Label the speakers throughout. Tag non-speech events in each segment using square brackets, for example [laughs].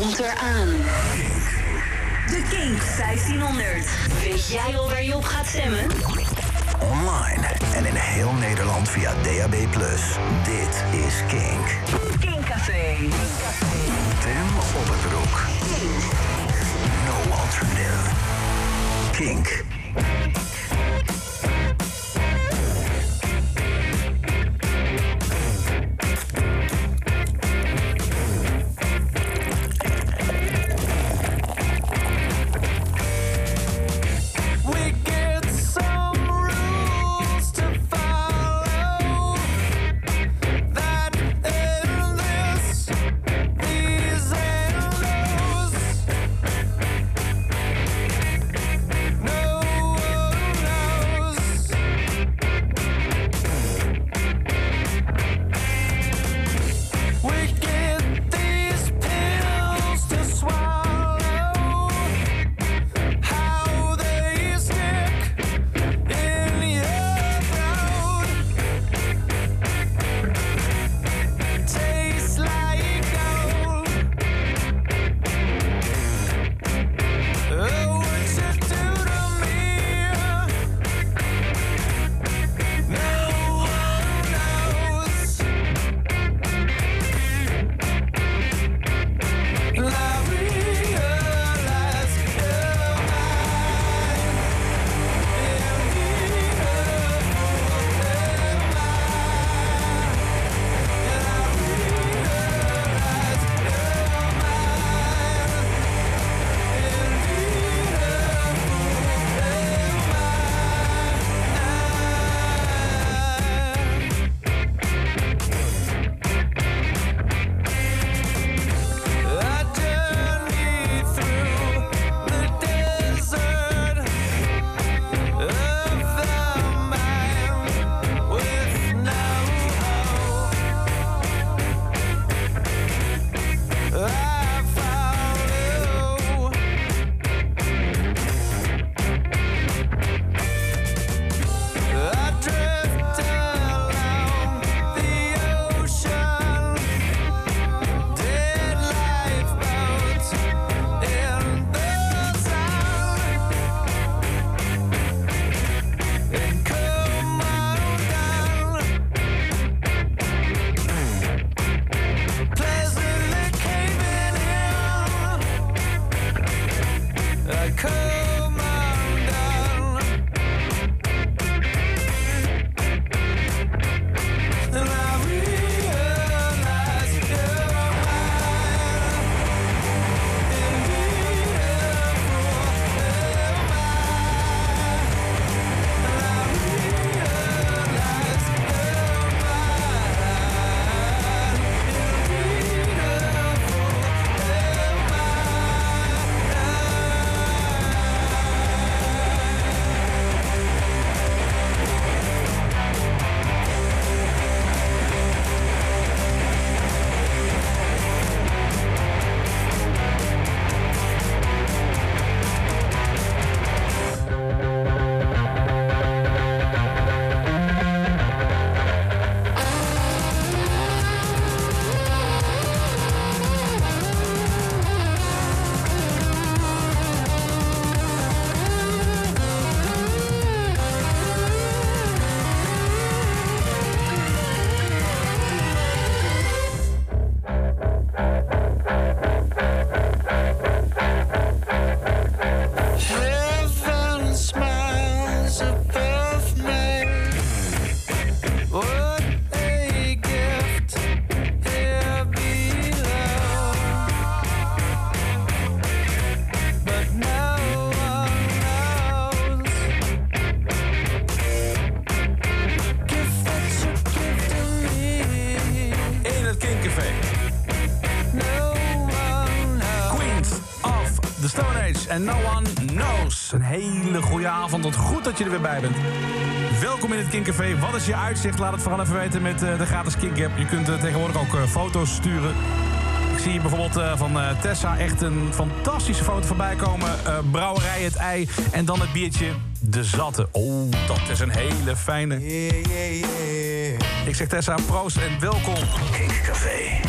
Speaker 1: komt eraan. De Kink 1500. Weet jij al waar je op gaat stemmen?
Speaker 2: Online en in heel Nederland via DAB+. Dit is Kink.
Speaker 1: Kinkcafé.
Speaker 2: Tim op het broek. No alternative. Kink.
Speaker 3: En No One Knows. Een hele goede avond. Wat goed dat je er weer bij bent. Welkom in het Kinkcafé. Wat is je uitzicht? Laat het vooral even weten met eh, de gratis Kink app. Je kunt eh, tegenwoordig ook eh, foto's sturen. Ik zie hier bijvoorbeeld eh, van eh, Tessa echt een fantastische foto voorbij komen. Eh, brouwerij Het Ei en dan het biertje De Zatte. Oh, dat is een hele fijne. Ik zeg Tessa, proost en welkom.
Speaker 2: Kinkcafé.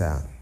Speaker 1: Out.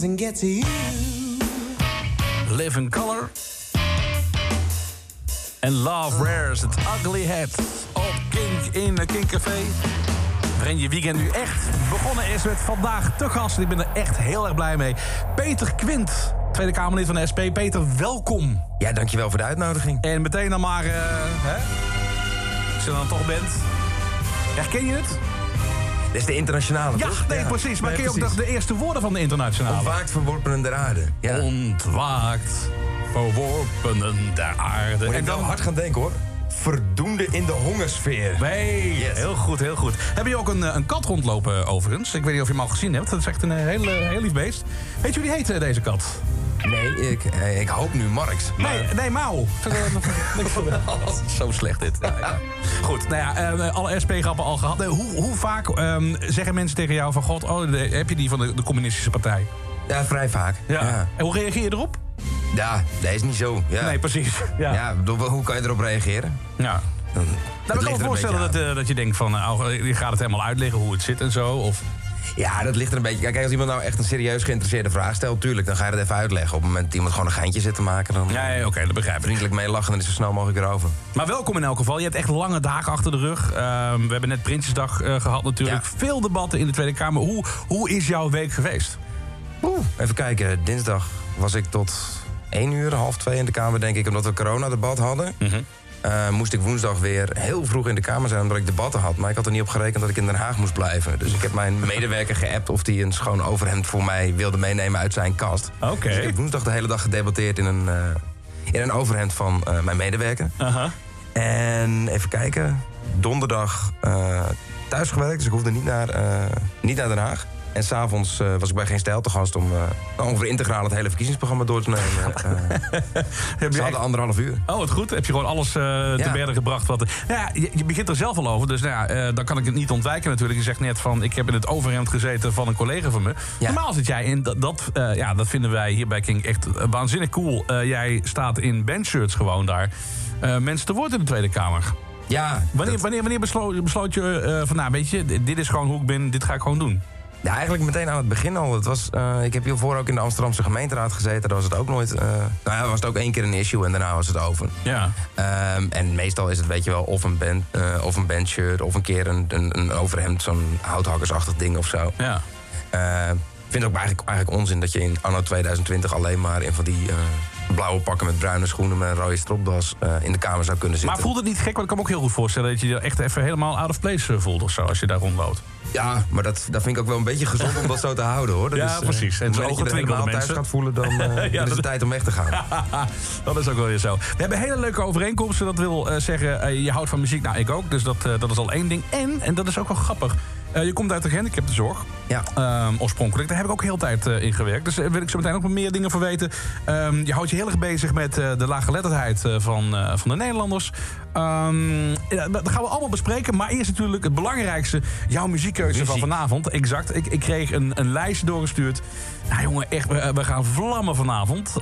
Speaker 1: Comes and gets you?
Speaker 3: Live in Color. En Love Rares, het Ugly Head. Op Kink in de Kink Café. Waarin je weekend nu echt begonnen is met vandaag te gast. Ik ben er echt heel erg blij mee. Peter Quint, Tweede Kamerlid van de SP. Peter, welkom.
Speaker 4: Ja, dankjewel voor de uitnodiging.
Speaker 3: En meteen dan maar, eh, hè? Als je dan toch bent. Herken je het?
Speaker 4: Dit is de internationale,
Speaker 3: Ja,
Speaker 4: toch?
Speaker 3: nee, precies. Maar
Speaker 4: Nee,
Speaker 3: ken je ook de, de eerste woorden van de internationale?
Speaker 4: Ontwaakt verworpenen der aarde. Ja.
Speaker 3: Ontwaakt, verworpenen der aarde.
Speaker 4: Moet ik wel hard gaan denken, hoor. Verdoende in de hongersfeer.
Speaker 3: Nee,
Speaker 4: Yes.
Speaker 3: heel goed, heel goed. Heb je ook een, eh, een kat rondlopen overigens? Ik weet niet of je hem al gezien hebt. Dat is echt een eh, heel, eh, heel lief beest. Weet je hoe die heet, deze kat?
Speaker 4: Nee, ik, eh, ik hoop nu Marx. Maar
Speaker 3: Nee, nee, Mauw. [laughs] Zo slecht dit. Ja, ja. Goed, nou ja, eh, alle SP-grappen al gehad. Eh, hoe, hoe vaak ehm, zeggen mensen tegen jou van... God, oh, de- heb je die van de, de communistische partij?
Speaker 4: ja, vrij vaak. Ja,
Speaker 3: En hoe reageer je erop?
Speaker 4: ja dat is niet zo. Ja.
Speaker 3: Nee, precies. Ja.
Speaker 4: Ja, bedoel, hoe kan je erop reageren?
Speaker 3: ja.
Speaker 4: Dan,
Speaker 3: Nou, ik kan me
Speaker 4: een
Speaker 3: voorstellen dat, eh, dat je denkt van... nou, je gaat het helemaal uitleggen hoe het zit en zo. Of.
Speaker 4: Ja, dat ligt er een beetje... Kijk, als iemand nou echt een serieus geïnteresseerde vraag stelt... tuurlijk, dan ga je het even uitleggen. Op het moment dat iemand gewoon een geintje zit te maken... dan
Speaker 3: ja, ja, oké, dat begrijp ik.
Speaker 4: vriendelijk meelachen... dan is het zo snel mogelijk erover.
Speaker 3: Maar welkom in elk geval. Je hebt echt lange dagen achter de rug. Ehm, we hebben net Prinsjesdag eh, gehad natuurlijk.
Speaker 4: Ja.
Speaker 3: Veel debatten in de Tweede Kamer. Hoe, hoe is jouw week geweest?
Speaker 4: Oeh, even kijken. Dinsdag was ik tot 1 uur, half 2 in de Kamer, denk ik... omdat we een coronadebat hadden.
Speaker 3: Mhm.
Speaker 4: Eh, moest ik woensdag weer heel vroeg in de kamer zijn omdat ik debatten had. Maar ik had er niet op gerekend dat ik in Den Haag moest blijven. Dus ik heb mijn [laughs] medewerker geappt of hij een schoon overhemd voor mij wilde meenemen uit zijn kast.
Speaker 3: Oké.
Speaker 4: Dus ik heb woensdag de hele dag gedebatteerd in een, eh, in een overhemd van eh, mijn medewerker. En even kijken. Donderdag thuis gewerkt, dus ik hoefde niet naar, niet naar Den Haag. En s'avonds uh, was ik bij Geen Stijl te gast om uh, ongeveer integraal het hele verkiezingsprogramma door te nemen. [laughs] Uh,
Speaker 3: Heb
Speaker 4: ze
Speaker 3: je
Speaker 4: hadden anderhalf uur.
Speaker 3: Oh, wat goed. Heb je gewoon alles te
Speaker 4: Ja.
Speaker 3: berden gebracht. Wat, nou ja, je, je begint er zelf al over, dus nou ja, eh, dan kan ik het niet ontwijken natuurlijk. Je zegt net van, ik heb in het overhemd gezeten van een collega van me.
Speaker 4: Ja.
Speaker 3: Normaal zit jij in, dat, dat, eh, ja, dat vinden wij hier bij King echt eh, waanzinnig cool. Eh, jij staat in bandshirts gewoon daar. eh, mensen te woord in de Tweede Kamer.
Speaker 4: Ja,
Speaker 3: Wanneer,
Speaker 4: dat-
Speaker 3: wanneer, wanneer besloot, besloot je eh, van, nou weet je, dit is gewoon hoe ik ben, dit ga ik gewoon doen?
Speaker 4: Ja, eigenlijk meteen aan het begin al. Het was, eh, ik heb hiervoor ook in de Amsterdamse gemeenteraad gezeten. Daar was het ook nooit... eh, nou ja, was het ook één keer een issue en daarna was het over.
Speaker 3: Ja.
Speaker 4: Ehm, en meestal is het, weet je wel, of een, band, eh, of een bandshirt... of een keer een, een, een overhemd, zo'n houthakkersachtig ding of zo.
Speaker 3: Ja.
Speaker 4: Ik vind het ook eigenlijk, eigenlijk onzin dat je in anno 2020 alleen maar in van die blauwe pakken met bruine schoenen met een rode stropdas eh, in de kamer zou kunnen zitten.
Speaker 3: Maar voelt het niet gek? Want ik kan me ook heel goed voorstellen dat je je echt even helemaal out of place eh, voelt of zo als je daar rondloopt.
Speaker 4: Ja, maar dat, dat vind ik ook wel een beetje gezond om dat zo te houden hoor. Dat
Speaker 3: Ja,
Speaker 4: is, eh,
Speaker 3: precies. En ogen
Speaker 4: dat je er helemaal thuis gaat voelen, dan, [laughs]
Speaker 3: Ja,
Speaker 4: is het tijd om weg te gaan. [laughs]
Speaker 3: dat is ook wel weer zo. We hebben hele leuke overeenkomsten. Dat wil zeggen, je houdt van muziek. Nou, ik ook. Dus dat, dat is al één ding. En, en dat is ook wel grappig. Eh, je komt uit de gehandicaptenzorg.
Speaker 4: Ja.
Speaker 3: Ehm, oorspronkelijk. Daar heb ik ook heel tijd eh, in gewerkt. Dus daar wil ik zo meteen ook nog meer dingen van weten. Ehm, je houdt je heel erg bezig met eh, de laaggeletterdheid eh, van, eh, van de Nederlanders. Ehm, dat gaan we allemaal bespreken. Maar eerst natuurlijk het belangrijkste. Jouw muziekkeuze van vanavond. Exact. Ik, ik kreeg een, een lijstje doorgestuurd. Nou jongen, echt, we, we gaan vlammen vanavond.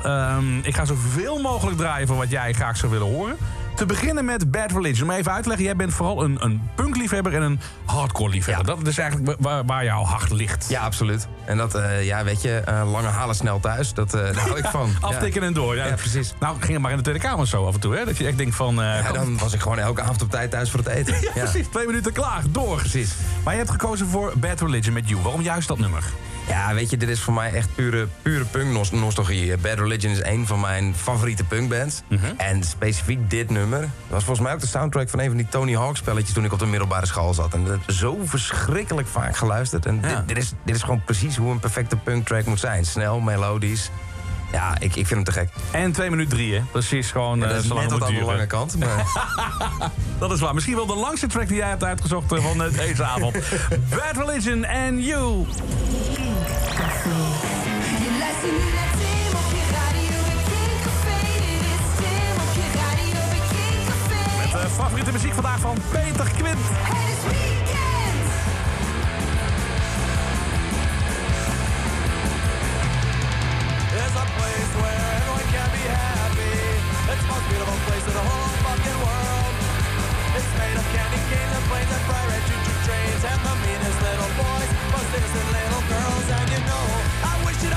Speaker 3: Ik ga zoveel mogelijk draaien van wat jij graag zou willen horen. Te beginnen met Bad Religion. Om even uit te leggen, jij bent vooral een, een punkliefhebber en een hardcore liefhebber.
Speaker 4: Ja.
Speaker 3: Dat is eigenlijk waar, waar jouw hart ligt.
Speaker 4: Ja, absoluut. En dat, eh, ja, weet je, eh, lange halen snel thuis, dat, eh, daar hou ik van. [laughs]
Speaker 3: Aftikken en door. Ja.
Speaker 4: Precies.
Speaker 3: Nou, ging het maar in de Tweede Kamer zo af en toe. Hè? Dat je echt denkt van...
Speaker 4: Ja, dan was ik gewoon elke avond op tijd thuis voor het eten. [laughs]
Speaker 3: ja, precies. Twee minuten klaar. Door.
Speaker 4: Precies.
Speaker 3: Maar je hebt gekozen voor Bad Religion met You. Waarom juist dat nummer?
Speaker 4: Ja, weet je, dit is voor mij echt pure, pure punk-nostalgie. Bad Religion is een van mijn favoriete punkbands.
Speaker 3: Mhm.
Speaker 4: En specifiek dit nummer was volgens mij ook de soundtrack van een van die Tony Hawk spelletjes toen ik op de middelbare school zat. En dat heb ik zo verschrikkelijk vaak geluisterd. En
Speaker 3: Ja.
Speaker 4: dit, dit, is, dit is gewoon precies hoe een perfecte punktrack moet zijn. Snel, melodisch. Ja, ik, ik vind hem te gek.
Speaker 3: En 2 minuten 3, hè? Precies gewoon
Speaker 4: Ja,
Speaker 3: eh,
Speaker 4: dat is
Speaker 3: zo lang
Speaker 4: net aan de lange kant. Maar [laughs]
Speaker 3: Dat is waar. Misschien wel de langste track die jij hebt uitgezocht eh, van eh, deze avond. [laughs] Bad Religion and You. Met de favoriete muziek vandaag van Peter Quint.
Speaker 5: Weekend.
Speaker 6: There's a place where everyone can be happy. It's the most beautiful place in the whole fucking world. It's made of candy canes and planes and bright red choo-choo trains and the meanest little boys, most innocent little girls.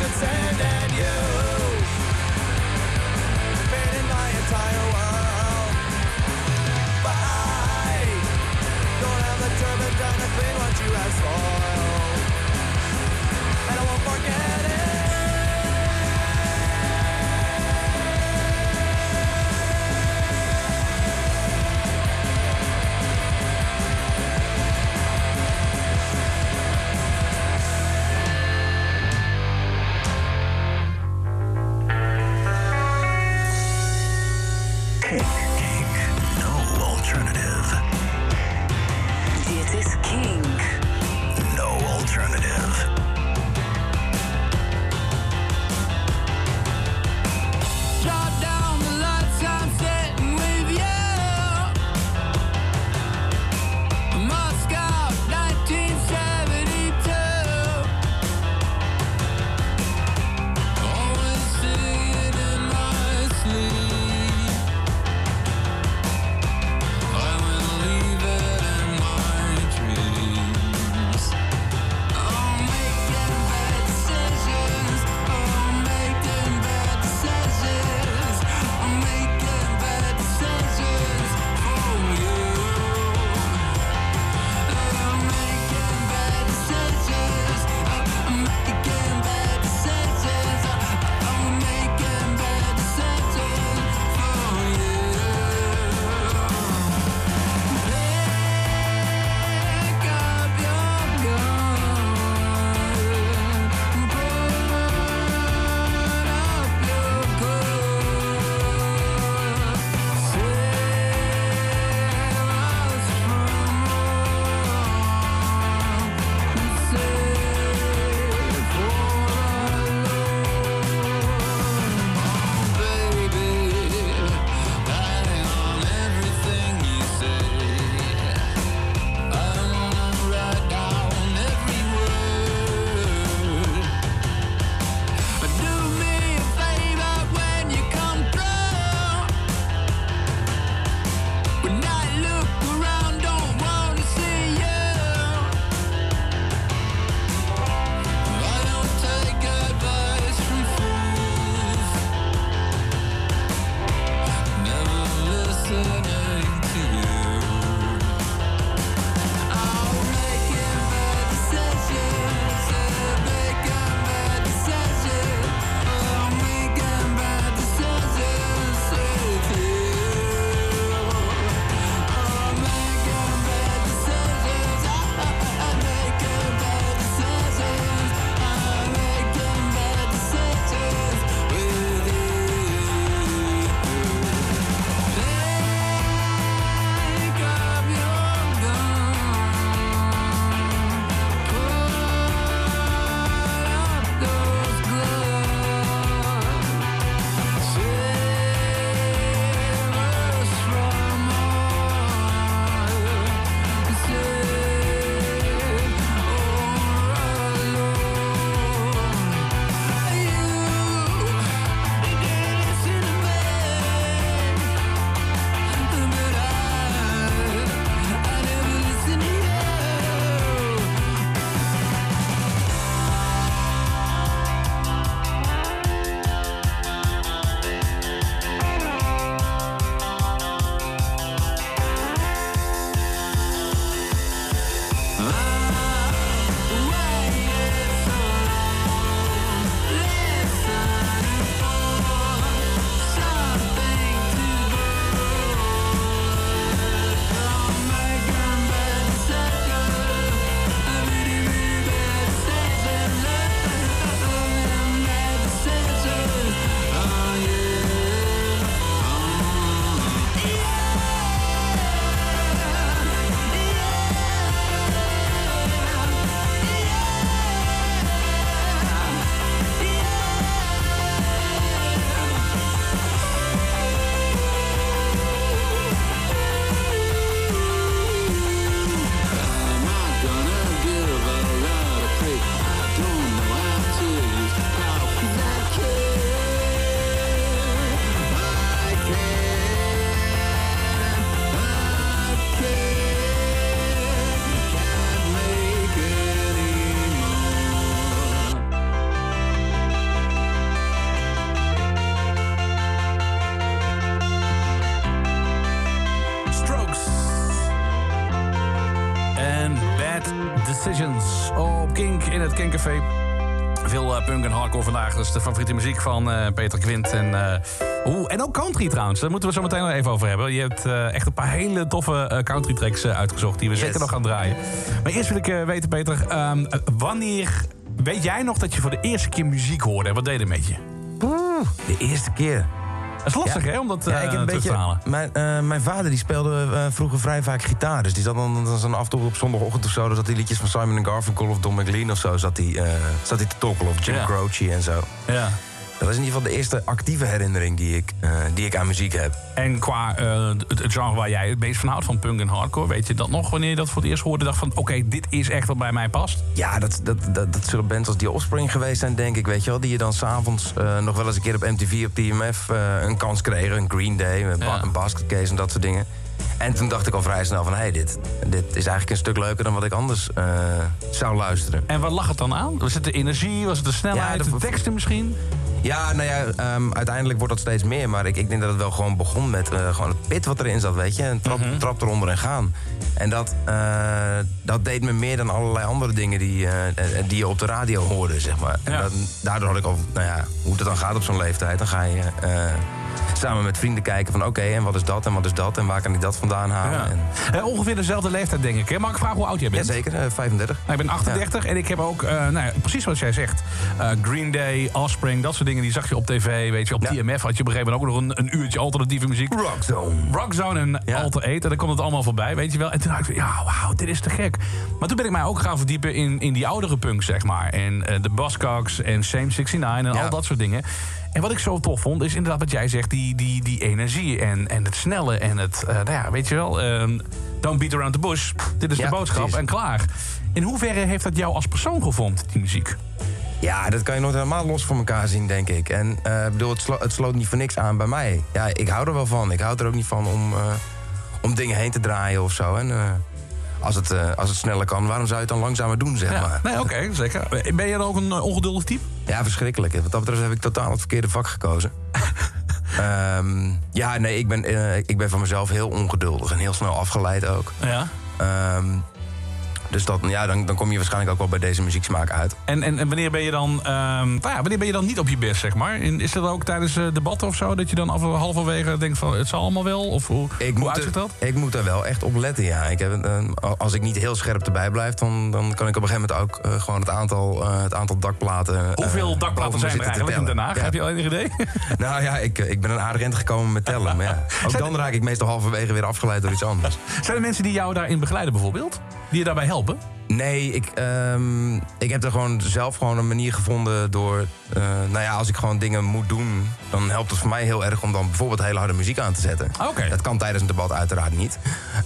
Speaker 6: concerned and you.
Speaker 7: My entire world. But I Don't have the to what you have spoiled And I
Speaker 2: won't forget it Hardcore vandaag. Dat is de favoriete muziek van eh, Peter Quint. En, uh, en ook country trouwens. Daar moeten we zo meteen nog even over hebben. Je hebt eh, echt een paar hele toffe country tracks uitgezocht... die we zeker nog gaan draaien. Maar eerst wil ik weten, Peter, ehm, wanneer... Weet jij nog dat je voor de eerste keer muziek hoorde? En Wat deed het met je?
Speaker 4: Oeh, de eerste keer.
Speaker 3: Dat is lastig, hè, om dat
Speaker 4: Ja,
Speaker 3: eh,
Speaker 4: ik heb een
Speaker 3: terug te
Speaker 4: beetje,
Speaker 3: halen.
Speaker 4: mijn, eh, mijn vader die speelde eh, vroeger vrij vaak gitaar. Dus die zat dan, dan zo'n af en toe op zondagochtend of zo. Dan zat hij liedjes van Simon Garfunkel of Don McLean of zo. Zat hij, eh, zat hij te tokkelen. Of Jim. Croce en zo.
Speaker 3: Ja.
Speaker 4: Dat is in ieder geval de eerste actieve herinnering die ik, eh, die ik aan muziek heb.
Speaker 3: En qua eh, het, genre waar jij het meest van houdt, van punk en hardcore... weet je dat nog wanneer je dat voor het eerst hoorde? dacht van, oké, dit is echt wat bij mij past?
Speaker 4: Ja, dat, dat, dat, dat zullen bands als die Offspring geweest zijn, denk ik. Weet je wel, die je dan s'avonds uh, nog wel eens een keer op MTV op TMF uh, een kans kregen. Een Green Day, een,
Speaker 3: Ja.
Speaker 4: een basket case en dat soort dingen. En toen dacht ik al vrij snel van, hé, hey, dit, dit is eigenlijk een stuk leuker dan wat ik anders zou luisteren.
Speaker 3: En waar lag het dan aan? Was het de energie, was het de snelheid,
Speaker 4: Ja,
Speaker 3: de
Speaker 4: de-
Speaker 3: teksten misschien?
Speaker 4: Ja, nou ja, ehm, uiteindelijk wordt dat steeds meer. Maar ik, ik denk dat het wel gewoon begon met eh, gewoon het pit wat erin zat, weet je. En trap,
Speaker 3: Mhm.
Speaker 4: trap eronder en gaan. En dat, eh, dat deed me meer dan allerlei andere dingen die, eh, die je op de radio hoorde, zeg maar. En
Speaker 3: Ja.
Speaker 4: dat- daardoor had ik al, nou ja, hoe het dan gaat op zo'n leeftijd. Dan ga je samen met vrienden kijken van oké, en wat is dat en wat is dat en waar kan ik dat vandaan halen.
Speaker 3: Ja.
Speaker 4: En,
Speaker 3: Eh, ongeveer dezelfde leeftijd, denk ik. Hè? Mag ik vragen hoe oud jij bent?
Speaker 4: jazeker, eh, 35.
Speaker 3: Nou, ik ben 38 en ik heb ook, eh, nou ja, precies wat jij zegt. Green Day, Offspring, dat soort dingen, die zag je op tv. Weet je, op. TMF had je op een gegeven moment ook nog een, een uurtje alternatieve muziek.
Speaker 4: Rockzone.
Speaker 3: Rockzone en
Speaker 4: Ja.
Speaker 3: Alter 8. En dan komt het allemaal voorbij, weet je wel. En toen dacht ik, ja, wauw, dit is te gek. Maar toen ben ik mij ook gaan verdiepen in, in die oudere punk, zeg maar. En eh, de Buzzcocks en Same 69 en
Speaker 4: Ja.
Speaker 3: al dat soort dingen. En wat ik zo tof vond, is inderdaad wat jij zegt... die, die, die energie en, en het snelle en het... eh, nou ja, weet je wel, ehm, don't beat around the bush. Dit is
Speaker 4: Ja,
Speaker 3: de boodschap
Speaker 4: precies.
Speaker 3: en klaar. In hoeverre heeft dat jou als persoon gevormd, die muziek?
Speaker 4: Ja, dat kan je nooit helemaal los van elkaar zien, denk ik. En ik bedoel, het, slo- het sloot niet voor niks aan bij mij. Ja, ik hou er wel van. Ik hou er ook niet van om, eh, om dingen heen te draaien of zo. En eh, als, het, als het sneller kan, waarom zou je het dan langzamer doen, zeg
Speaker 3: Ja,
Speaker 4: maar?
Speaker 3: nee, oké, zeker. Ben je dan ook een ongeduldig type?
Speaker 4: Ja, verschrikkelijk. Wat dat betreft heb ik totaal het verkeerde vak gekozen. [laughs] Ehm, ja, nee, ik ben, ik ben van mezelf heel ongeduldig en heel snel afgeleid ook.
Speaker 3: Ja.
Speaker 4: Ehm, dus dat, ja, dan, dan kom je waarschijnlijk ook wel bij deze muzieksmaak uit.
Speaker 3: En, en, en wanneer ben je dan, ehm, nou ja, wanneer ben je dan niet op je best, zeg maar? En Is dat ook tijdens eh, debatten of zo, dat je dan af, halverwege denkt van het zal allemaal wel? Of hoe,
Speaker 4: Ik
Speaker 3: hoe uitziet dat?
Speaker 4: ik moet er wel echt op letten, ja. Ik heb, als ik niet heel scherp erbij blijf, dan, dan kan ik op een gegeven moment ook eh, gewoon het aantal, eh, het aantal dakplaten.
Speaker 3: Hoeveel dakplaten zijn er eigenlijk in Den. Haag?
Speaker 4: Ja.
Speaker 3: Heb je al enig idee? [laughs]
Speaker 4: Nou ja, ik, ik ben een aardig eind gekomen met tellen. Maar ja, [laughs] ook dan raak ik meestal halverwege weer afgeleid door iets anders. [laughs]
Speaker 3: Zijn er mensen die jou daarin begeleiden bijvoorbeeld? Die je daarbij helpen?
Speaker 4: Nee, ik, ehm, ik heb er gewoon zelf gewoon een manier gevonden door... eh, nou ja, als ik gewoon dingen moet doen... dan helpt het voor mij heel erg om dan bijvoorbeeld hele harde muziek aan te zetten.
Speaker 3: Oké.
Speaker 4: Dat kan tijdens een debat uiteraard niet.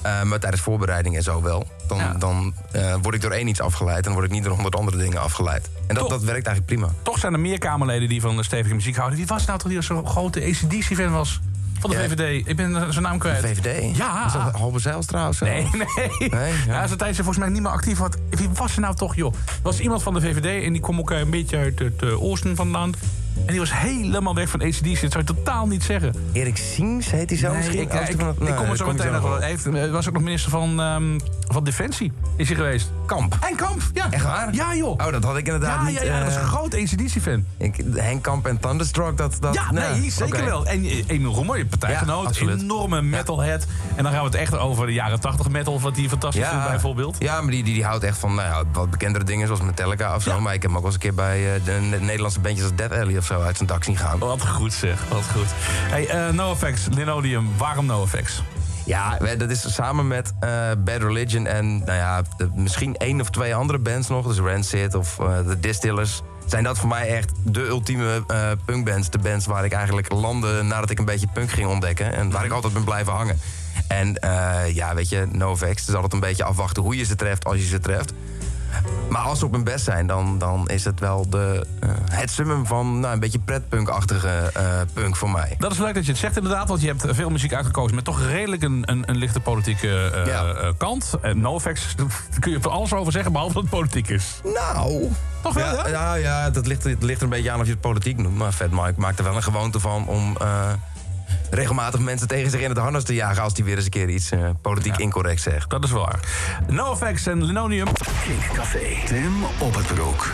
Speaker 4: Eh, maar tijdens voorbereiding en zo wel. Dan,
Speaker 3: Ja.
Speaker 4: dan eh, word ik door één iets afgeleid... en dan word ik niet door honderd andere dingen afgeleid. En dat,
Speaker 3: Toch.
Speaker 4: dat werkt eigenlijk prima.
Speaker 3: Toch zijn er meer Kamerleden die van de stevige muziek houden. Wie was nou toch die zo'n grote ACDC-fan was? Van de. VVD. Ik ben zijn naam kwijt.
Speaker 4: VVD?
Speaker 3: Ja.
Speaker 4: Is dat Halbe Zijlstra of zo?
Speaker 3: Nee, nee.
Speaker 4: Nee, ja.
Speaker 3: ja. zijn tijdje volgens mij niet meer actief. Wat, wie was er nou toch, joh? Er was iemand van de VVD en die kwam ook eh, een beetje uit het eh, oosten van het land. En die was helemaal weg van ACDC. Dat zou je totaal niet zeggen.
Speaker 4: Erik Siens heet hij zo
Speaker 3: Nee,
Speaker 4: misschien?
Speaker 3: ik, ik, ik
Speaker 4: nee,
Speaker 3: kom er zo meteen nog wel. Hij was ook nog minister van, ehm, van Defensie. Is hij geweest.
Speaker 4: Kamp.
Speaker 3: En Kamp, ja.
Speaker 4: Echt waar?
Speaker 3: Ja, joh.
Speaker 4: Oh, dat had ik inderdaad
Speaker 3: ja,
Speaker 4: niet...
Speaker 3: ja, ja, dat was
Speaker 4: eh,
Speaker 3: een groot ACDC-fan.
Speaker 4: ik, Henk Kamp en Thunderstruck, dat... dat
Speaker 3: Ja, nee, zeker wel. En eh, Emil Roemer, je partijgenoot,
Speaker 4: Ja,
Speaker 3: enorme metalhead. En dan gaan we het echt over de jaren 80 metal, wat die fantastisch vindt bijvoorbeeld.
Speaker 4: Ja, maar die, die, die houdt echt van nou ja, wat bekendere dingen zoals Metallica of zo. Maar ik heb hem ook wel eens een keer bij eh, de Ne- Nederlandse bandjes als Death Alley of zo uit zijn dak zien gaan.
Speaker 3: Wat goed zeg, wat goed. Hey, eh NoFX, Linodium, waarom NoFX?
Speaker 4: Ja, dat is samen met eh, Bad Religion en nou ja, de- misschien één of twee andere bands nog. Dus Rancid of eh The Distillers. Zijn dat voor mij echt de ultieme eh, punkbands. De bands waar ik eigenlijk landde nadat ik een beetje punk ging ontdekken. En waar ik altijd ben blijven hangen. En eh, ja, weet je, NoFX. Het is altijd een beetje afwachten hoe je ze treft als je ze treft. Maar als ze op hun best zijn, dan, dan is het wel de, eh, het summum van nou, een beetje pretpunk-achtige eh, punk voor mij.
Speaker 3: Dat is leuk dat je het zegt inderdaad, want je hebt veel muziek uitgekozen... met toch redelijk een, een, een lichte politieke eh,
Speaker 4: Ja.
Speaker 3: kant. En NoFX, [laughs] daar kun je van alles over zeggen, behalve dat het politiek is.
Speaker 4: Nou.
Speaker 3: Toch wel,
Speaker 4: ja?
Speaker 3: ja?
Speaker 4: Ja, dat ligt, het ligt er een beetje aan of je het politiek noemt. Maar Fat Mike maakt er wel een gewoonte van om regelmatig mensen tegen zich in het harnas te jagen... als die weer eens een keer iets eh, politiek incorrect zegt.
Speaker 3: Dat is waar. NoFX en Linonium.
Speaker 2: Kinkcafé. Tim op het broek.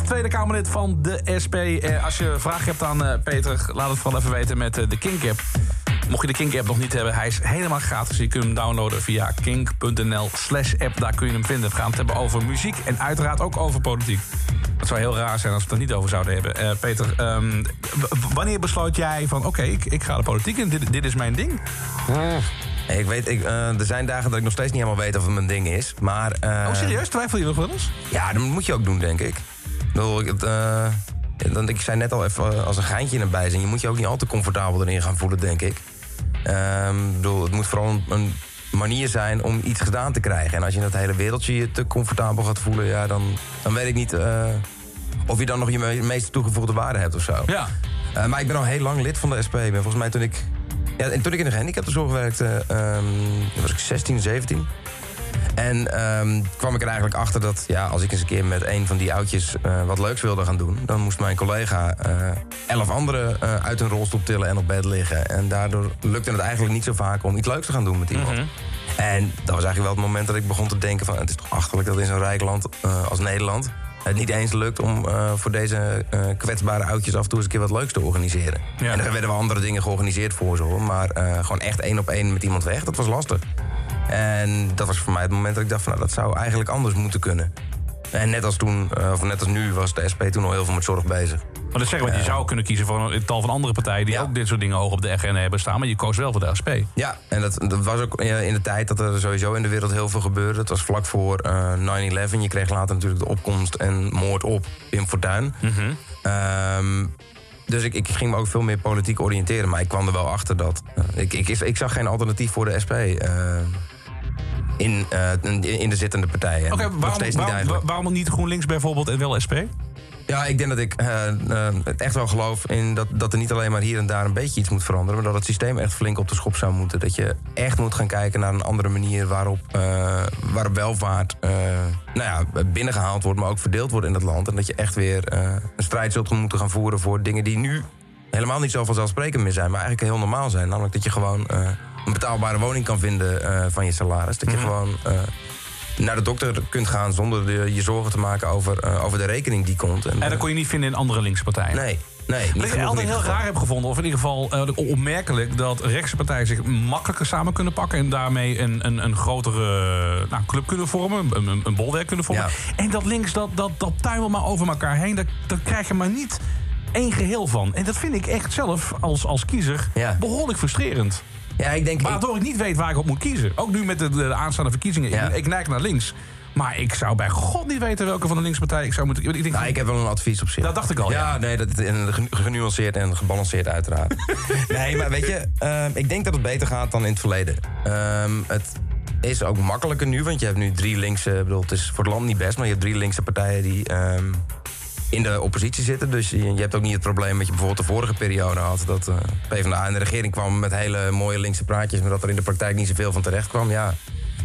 Speaker 3: Tweede Kamerlid van de SP. Eh, als je vragen hebt aan eh, Peter, laat het vooral even weten met eh, de Kink-app. Mocht je de Kink-app nog niet hebben, hij is helemaal gratis. Je kunt hem downloaden via kink.nl slash app. Daar kun je hem vinden. We gaan het hebben over muziek en uiteraard ook over politiek. Het zou heel raar zijn als we het er niet over zouden hebben. Eh, Peter, ehm, wanneer besloot jij van... oké, ik, ik ga de politiek in, dit, dit is mijn ding?
Speaker 4: Hey, ik weet, ik, er zijn dagen dat ik nog steeds niet helemaal weet of het mijn ding is. Maar,
Speaker 3: Oh, serieus? Twijfel je nog wel eens?
Speaker 4: Ja, dat moet je ook doen, denk ik. Ik, bedoel, het, eh, dan, ik zei net al even eh, als een geintje erbij zijn. Je moet je ook niet al te comfortabel erin gaan voelen, denk ik. Ik bedoel, het moet vooral een, een manier zijn om iets gedaan te krijgen. En als je in dat hele wereldje je te comfortabel gaat voelen... Ja, dan, dan weet ik niet eh, of je dan nog je me- meeste toegevoegde waarde hebt of zo.
Speaker 3: Ja.
Speaker 4: Maar ik ben al heel lang lid van de SP. Ben volgens mij toen ik... Ja, en toen ik in de gehandicaptenzorg werkte, ehm, was ik 16, 17. En ehm, kwam ik er eigenlijk achter dat ja, als ik eens een keer met een van die oudjes eh, wat leuks wilde gaan doen... dan moest mijn collega eh, elf anderen eh, uit hun rolstoel tillen en op bed liggen. En daardoor lukte het eigenlijk niet zo vaak om iets leuks te gaan doen met iemand. En dat was eigenlijk wel het moment dat ik begon te denken van... het is toch achterlijk dat in zo'n rijk land als Nederland... het niet eens lukt om voor deze kwetsbare oudjes af en toe eens een keer wat leuks te organiseren.
Speaker 3: Ja.
Speaker 4: En er werden wel andere dingen georganiseerd voor ze hoor. Maar gewoon echt één op één met iemand weg, dat was lastig. En dat was voor mij het moment dat ik dacht van... nou, dat zou eigenlijk anders moeten kunnen. En net als toen, eh, of net als nu, was de SP toen al heel veel met zorg bezig.
Speaker 3: Maar dat zeggen we, je zou kunnen kiezen voor een tal van andere partijen... die
Speaker 4: Ja.
Speaker 3: ook dit soort dingen hoog op de agenda hebben staan. Maar je koos wel voor de SP.
Speaker 4: Ja, en dat, dat was ook eh, in de tijd dat er sowieso in de wereld heel veel gebeurde. Het was vlak voor eh 9-11. Je kreeg later natuurlijk de opkomst en moord op Pim Fortuyn. Ehm, dus ik, ik ging me ook veel meer politiek oriënteren. Maar ik kwam er wel achter dat... eh, ik, ik, ik zag geen alternatief voor de SP... eh, in, eh, in, in de zittende partijen.
Speaker 3: Oké, waarom,
Speaker 4: niet
Speaker 3: waarom, niet GroenLinks bijvoorbeeld en wel SP?
Speaker 4: Ja, ik denk dat ik eh, echt wel geloof in dat, dat er niet alleen maar hier en daar een beetje iets moet veranderen, maar dat het systeem echt flink op de schop zou moeten. Dat je echt moet gaan kijken naar een andere manier waarop, eh, waarop welvaart nou ja, binnengehaald wordt, maar ook verdeeld wordt in het land. En dat je echt weer een strijd zult moeten gaan voeren voor dingen die nu helemaal niet zo vanzelfsprekend meer zijn, maar eigenlijk heel normaal zijn. Namelijk dat je gewoon een betaalbare woning kan vinden eh, van je salaris. Dat je gewoon. eh, naar de dokter kunt gaan zonder de- je zorgen te maken over, eh, over de rekening die komt.
Speaker 3: En dat kon je niet vinden in andere linkse partijen.
Speaker 4: Nee, nee.
Speaker 3: Wat ik altijd heel raar heb gevonden, of in ieder geval opmerkelijk... dat rechtse partijen zich makkelijker samen kunnen pakken... en daarmee een, een, een grotere nou, club kunnen vormen, een, een, een bolwerk kunnen vormen.
Speaker 4: Ja.
Speaker 3: En dat links, dat, dat, dat tuimelt maar over elkaar heen. Daar, daar krijg je maar niet één geheel van. En dat vind ik echt zelf, als, als kiezer,
Speaker 4: Ja.
Speaker 3: behoorlijk frustrerend.
Speaker 4: Ja, ik denk...
Speaker 3: Waardoor ik niet weet waar ik op moet kiezen. Ook nu met de, de aanstaande verkiezingen.
Speaker 4: Ja.
Speaker 3: Ik, ik neig naar links. Maar ik zou bij god niet weten welke van de linkse partijen ik zou moeten... Ik denk,
Speaker 4: Nou, ik heb wel een advies op zich.
Speaker 3: Dat dacht ik al, ja.
Speaker 4: nee, dat en genu- genuanceerd en gebalanceerd uiteraard. [laughs] nee, maar weet je, ehm, ik denk dat het beter gaat dan in het verleden. Ehm, het is ook makkelijker nu, want je hebt nu drie linkse... ik bedoel, het is voor het land niet best, maar je hebt drie linkse partijen die... ehm, in de oppositie zitten. Dus je, hebt ook niet het probleem wat je bijvoorbeeld de vorige periode had. Dat eh PvdA in de regering kwam met hele mooie linkse praatjes... maar dat er in de praktijk niet zoveel van terecht kwam. Ja,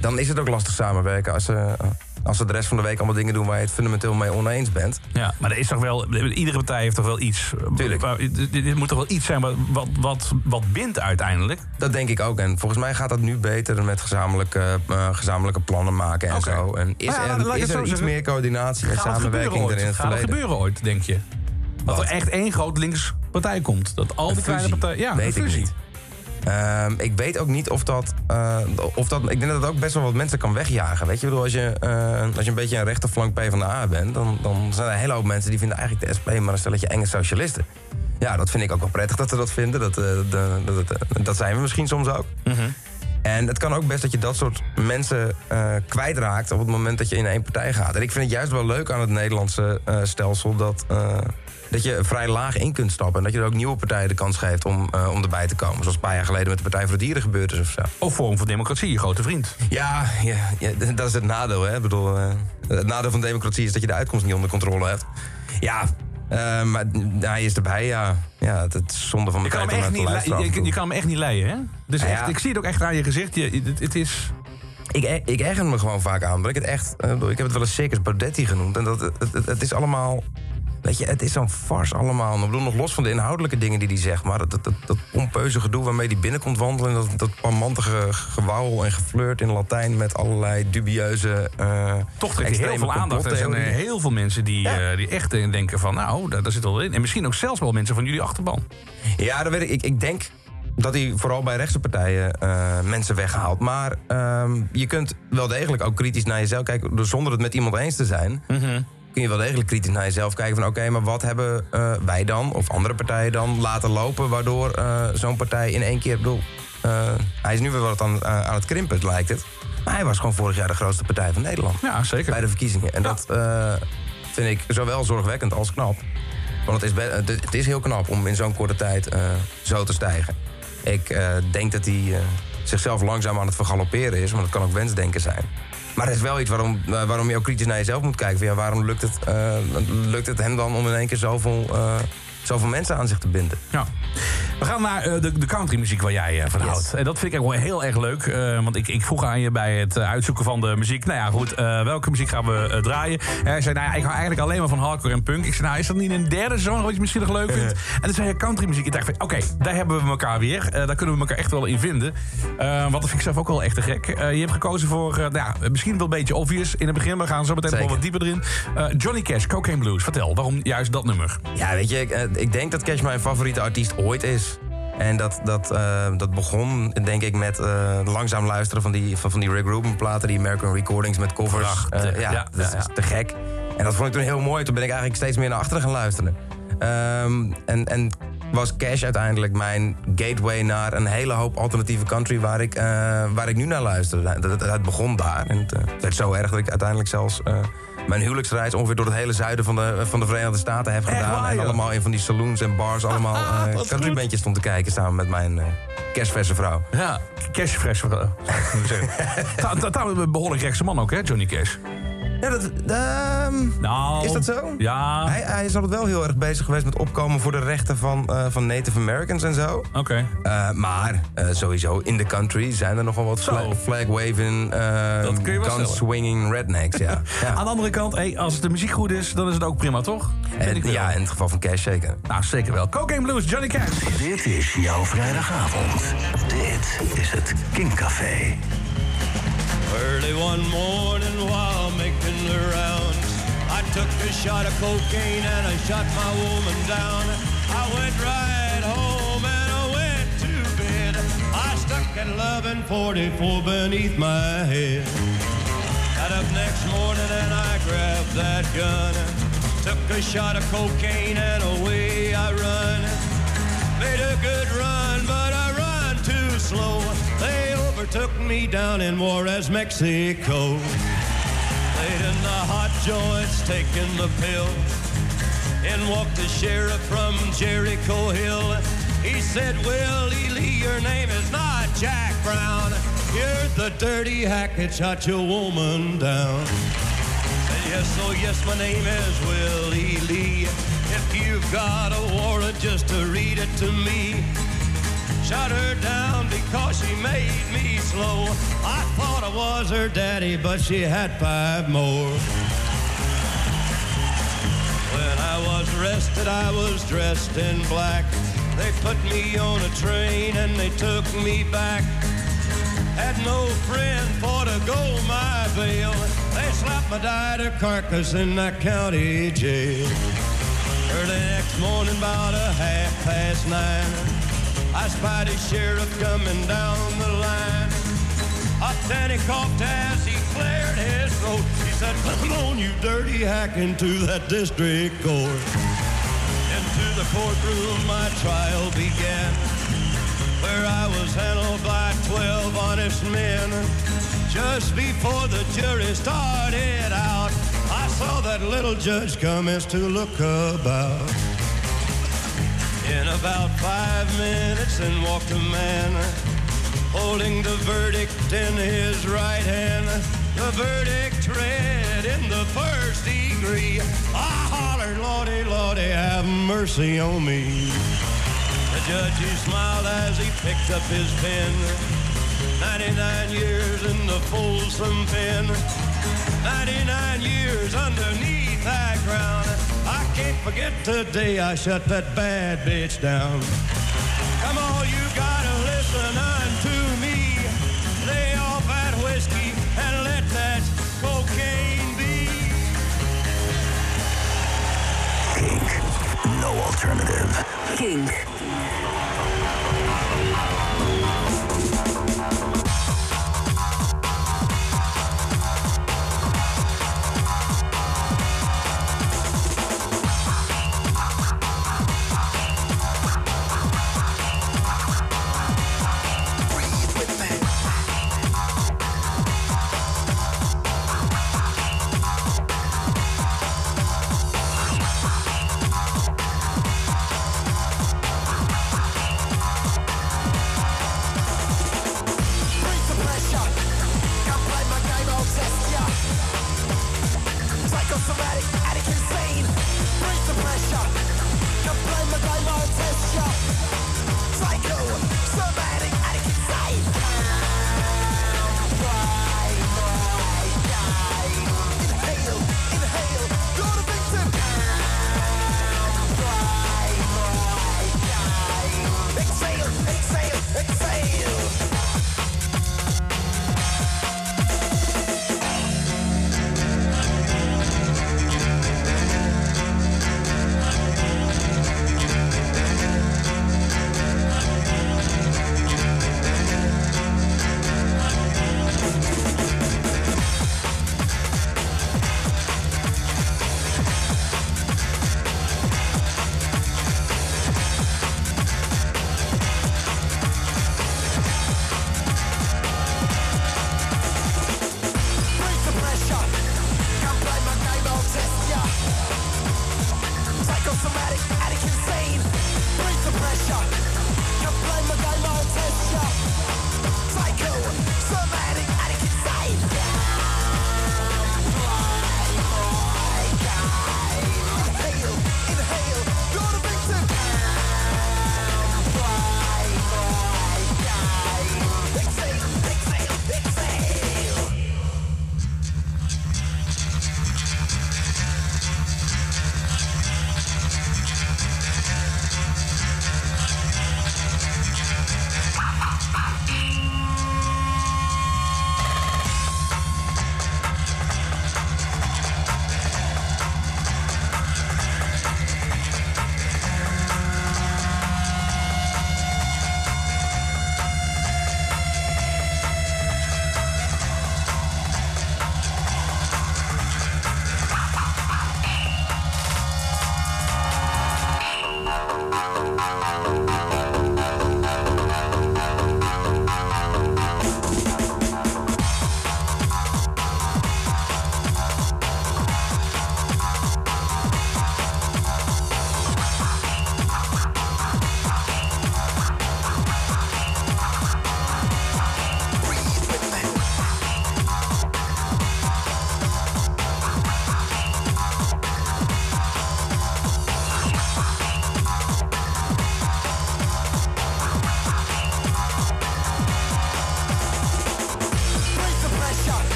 Speaker 4: dan is het ook lastig samenwerken als ze, als ze de rest van de week allemaal dingen doen... waar je het fundamenteel mee oneens bent.
Speaker 3: Ja, maar er is toch wel, iedere partij heeft toch wel iets.
Speaker 4: Tuurlijk.
Speaker 3: Dit, moet toch wel iets zijn wat, wat, wat, wat bindt uiteindelijk.
Speaker 4: Dat denk ik ook. En volgens mij gaat dat nu beter met gezamenlijke, eh, gezamenlijke plannen maken en zo. En is
Speaker 3: ja,
Speaker 4: er, is er iets
Speaker 3: zeggen.
Speaker 4: meer coördinatie en samenwerking dan
Speaker 3: ooit?
Speaker 4: in het
Speaker 3: Gaat
Speaker 4: verleden?
Speaker 3: gebeuren ooit, denk je? Dat
Speaker 4: Wat?
Speaker 3: er echt één groot links partij komt. Dat al die kleine partijen. Ja,
Speaker 4: Weet
Speaker 3: een fusie.
Speaker 4: niet. Ehm, ik weet ook niet of dat, eh, of dat... Ik denk dat het ook best wel wat mensen kan wegjagen. Weet je, Ik bedoel, als je, eh, als je een beetje een rechterflank P van de A bent... Dan, dan zijn er een hele hoop mensen die vinden eigenlijk de SP... maar een stelletje enge socialisten. Ja, dat vind ik ook wel prettig dat ze dat vinden. Dat, eh, de- dat, dat, dat zijn we misschien soms ook.
Speaker 3: Mhm.
Speaker 4: En En het kan ook best dat je dat soort mensen eh, kwijtraakt op het moment dat je in één partij gaat. En ik vind het juist wel leuk aan het Nederlandse stelsel dat, dat je vrij laag in kunt stappen. En dat je er ook nieuwe partijen de kans geeft om, eh, om erbij te komen. Zoals een paar jaar geleden met de Partij voor de Dieren gebeurd is of zo.
Speaker 3: Of Forum voor Democratie, je grote vriend.
Speaker 4: Ja, ja, ja, dat is het nadeel. Hè? Ik bedoel, eh, het nadeel van democratie is dat je de uitkomst niet onder controle hebt. Ja, eh, maar hij is erbij, ja. Ja, het is zonde van mijn tijd om
Speaker 3: echt
Speaker 4: naar
Speaker 3: niet
Speaker 4: te
Speaker 3: je, kan hem echt niet leiden, hè? Dus
Speaker 4: Ja,
Speaker 3: echt,
Speaker 4: ja.
Speaker 3: ik zie het ook echt aan je gezicht. Je, het, het is...
Speaker 4: Ik, ik erger me gewoon vaak aan. ik het echt. ik heb het wel eens Circus Baudetti genoemd. En dat, het, het, het is allemaal. Weet je, het is zo'n fars allemaal. Ik bedoel, nog los van de inhoudelijke dingen die hij zegt. Maar dat, dat, dat, dat pompeuze gedoe waarmee hij binnenkomt wandelen. En dat, dat parmantige gewauwel en geflirt in Latijn. met allerlei dubieuze. eh
Speaker 3: Toch trekt heel veel aandacht. Er zijn heel veel mensen die, eh, die echt eh, denken van... nou, daar, daar zit wel in. En misschien ook zelfs wel mensen van jullie achterban.
Speaker 4: Ja, dat weet ik. ik. Ik denk dat hij vooral bij rechtse partijen mensen weghaalt. Maar ehm, je kunt wel degelijk ook kritisch naar jezelf kijken. Dus zonder het met iemand eens te zijn... kun je wel degelijk kritisch naar jezelf kijken van... oké, maar wat hebben eh, wij dan, of andere partijen dan, laten lopen... waardoor eh, zo'n partij in één keer... bedoel, eh, hij is nu weer wat aan, aan het krimpen, lijkt het. Maar hij was gewoon vorig jaar de grootste partij van Nederland.
Speaker 3: Ja, zeker.
Speaker 4: Bij de verkiezingen. En dat vind ik zowel zorgwekkend als knap. Want het is, het is heel knap om in zo'n korte tijd zo te stijgen. Ik denk dat hij zichzelf langzaam aan het vergalopperen is. Maar dat kan ook wensdenken zijn. Maar er is wel iets waarom, eh, waarom je ook kritisch naar jezelf moet kijken. Waarom lukt het, eh, lukt het hem dan om in één keer zoveel, eh, zoveel mensen aan zich te binden?
Speaker 3: Ja. We gaan naar eh, de, de countrymuziek waar jij eh, van
Speaker 4: Yes.
Speaker 3: houdt. En dat vind ik wel heel erg leuk. eh, want ik, ik vroeg aan je bij het uitzoeken van de muziek. Nou ja, goed. welke muziek gaan we draaien? En hij zei, nou ja, ik hou eigenlijk alleen maar van hardcore en punk. Ik zei, nou, is dat niet een derde genre wat je misschien nog leuk vindt? en dan zei je countrymuziek. Ik dacht oké, daar hebben we elkaar weer. Daar kunnen we elkaar echt wel in vinden. Want dat vind ik zelf ook wel echt te gek. Je hebt gekozen voor, nou ja, misschien wel een beetje obvious in het begin. We gaan zo meteen nog wel wat dieper erin. Johnny Cash, Cocaine Blues. Vertel, waarom juist dat nummer?
Speaker 4: Ja, weet je, ik, denk dat Cash mijn favoriete artiest ooit is. En dat, dat, eh, dat begon, denk ik, met eh, langzaam luisteren van die, van, van die Rick Rubin platen, die American Recordings met covers. Eh, ja,
Speaker 3: ja,
Speaker 4: dat is
Speaker 3: ja,
Speaker 4: te gek. En dat vond ik toen heel mooi. Toen ben ik eigenlijk steeds meer naar achteren gaan luisteren. Ehm, en, en was Cash uiteindelijk mijn gateway naar een hele hoop alternatieve country waar ik, waar ik nu naar luister. Het, begon daar. En het werd zo erg dat ik uiteindelijk zelfs mijn huwelijksreis ongeveer door het hele zuiden van de, van de Verenigde Staten heb gedaan.
Speaker 3: waar,
Speaker 4: en allemaal in van die saloons en bars allemaal eh
Speaker 3: Wat
Speaker 4: countrybandjes stond te kijken samen met mijn eh kerstverse vrouw.
Speaker 3: Ja, ta- [laughs] ta- een behoorlijk rechtse man ook, hè, Johnny Cash?
Speaker 4: Ja, dat, ehm,
Speaker 3: Nou,
Speaker 4: Is dat zo?
Speaker 3: Ja,
Speaker 4: hij, hij is altijd wel heel erg bezig geweest met opkomen voor de rechten van, eh, van Native Americans en zo.
Speaker 3: oké.
Speaker 4: Eh, maar eh, sowieso, in de country zijn er nogal wat
Speaker 3: Zo.
Speaker 4: flag, flag-waving, eh,
Speaker 3: Dat kun je wel stellen.
Speaker 4: gun-swinging rednecks, ja. ja. [laughs]
Speaker 3: Aan de andere kant, hey, als de muziek goed is, dan is het ook prima, toch?
Speaker 4: En, ja, in het geval van Cash zeker.
Speaker 3: Nou, zeker wel. Cocaine Blues, Johnny Cash.
Speaker 8: Dit is jouw vrijdagavond. Dit is het King Café.
Speaker 9: Early one morning while rounds, I took a shot of cocaine and I shot my woman down. I went right home and I went to bed. I stuck at 1144 beneath my head. Got up next morning and I grabbed that gun. Took a shot of cocaine and away I run. Made a good run, but I run too slow. They overtook me down in Juarez, Mexico. In the hot joints, taking the pill. In walked the sheriff from Jericho Hill. He said, Willie Lee, your name is not Jack Brown. You're the dirty hack that shot your woman down. Said, yes, oh yes, my name is Willie Lee. If you've got a warrant, just to read it to me. Shot her down because she made me slow. I thought I was her daddy, but she had five more. When I was arrested, I was dressed in black. They put me on a train and they took me back. Had no friend for to go my bail. They slapped my died carcass in that county jail. Early next morning, about a half past nine, I spied a sheriff coming down the line. Up then he coughed as he cleared his throat. He said, Come on, you dirty hack, into that district court. Into the courtroom, my trial began. where I was handled by 12 honest men. Just before the jury started out, I saw that little judge commence to look about. In about five minutes, in walked a man holding the verdict in his right hand. The verdict read in the first degree. I hollered, Lordy, Lordy, have mercy on me. The judge, he smiled as he picked up his pen. 99 years in the Folsom pen. 99 years underneath that ground. I can't forget the day I shut that bad bitch down. Come on, you gotta listen unto me. Lay off that whiskey and let that cocaine be.
Speaker 2: No alternative.
Speaker 1: Kink.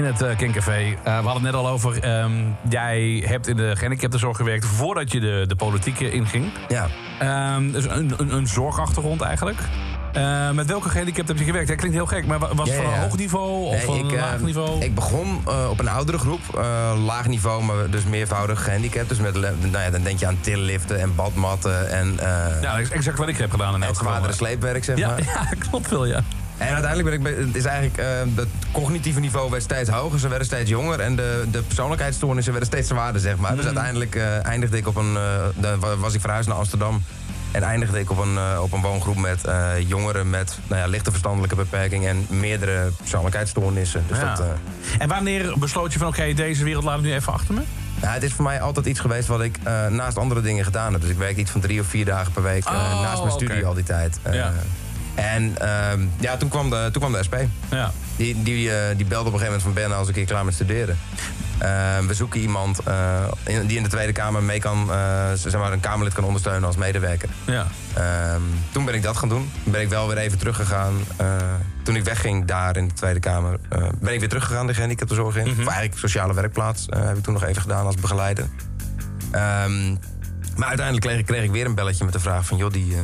Speaker 3: in het uh, Kinkcafé. We hadden het net al over, ehm, jij hebt in de gehandicaptenzorg gewerkt voordat je de, de politiek eh, inging.
Speaker 4: Ja.
Speaker 3: Ehm, dus een, een, een zorgachtergrond eigenlijk. Met welke gehandicapt heb je gewerkt? Dat klinkt heel gek, maar wa- was het
Speaker 4: Ja,
Speaker 3: van een
Speaker 4: ja.
Speaker 3: hoog niveau of
Speaker 4: Nee,
Speaker 3: van
Speaker 4: ik,
Speaker 3: laag niveau?
Speaker 4: Ik begon op een oudere groep, laag niveau, maar dus meervoudig gehandicapt. Dus met, nou ja, dan denk je aan tilliften en badmatten en
Speaker 3: ja, exact wat ik heb gedaan in elk
Speaker 4: het zwaardere sleepwerk, zeg maar. [laughs]
Speaker 3: ja, klopt wel, ja.
Speaker 4: En uiteindelijk ben ik, is eigenlijk, eh, het cognitieve niveau werd steeds hoger, ze werden steeds jonger en de, de persoonlijkheidsstoornissen werden steeds zwaarder, zeg maar. Dus
Speaker 3: Mm.
Speaker 4: uiteindelijk eh, eindigde ik op een, eh, was ik verhuisd naar Amsterdam. En eindigde ik op een, op een woongroep met jongeren met nou ja, lichte verstandelijke beperking en meerdere persoonlijkheidsstoornissen. Dus
Speaker 3: Ja.
Speaker 4: dat,
Speaker 3: En wanneer besloot je van, oké, deze wereld laat ik nu even achter me?
Speaker 4: Nou, het is voor mij altijd iets geweest wat ik naast andere dingen gedaan heb. Dus ik werk iets van drie of vier dagen per week
Speaker 3: Oh,
Speaker 4: naast mijn studie al die tijd.
Speaker 3: Ja.
Speaker 4: En ehm, ja, toen kwam, de, toen kwam de SP.
Speaker 3: Ja.
Speaker 4: Die, die, eh, die belde op een gegeven moment van Ben, als ik een keer klaar met studeren. Eh, we zoeken iemand eh, in- die in de Tweede Kamer mee kan, eh, zeg maar, een Kamerlid kan ondersteunen als medewerker.
Speaker 3: Ja.
Speaker 4: Ehm, toen ben ik dat gaan doen. Ben ik wel weer even teruggegaan. Toen ik wegging daar in de Tweede Kamer, ben ik weer teruggegaan de gehandicaptenzorg in. Of eigenlijk sociale werkplaats heb ik toen nog even gedaan als begeleider. Ehm, maar uiteindelijk kreeg ik, kreeg ik weer een belletje met de vraag van... joh, die,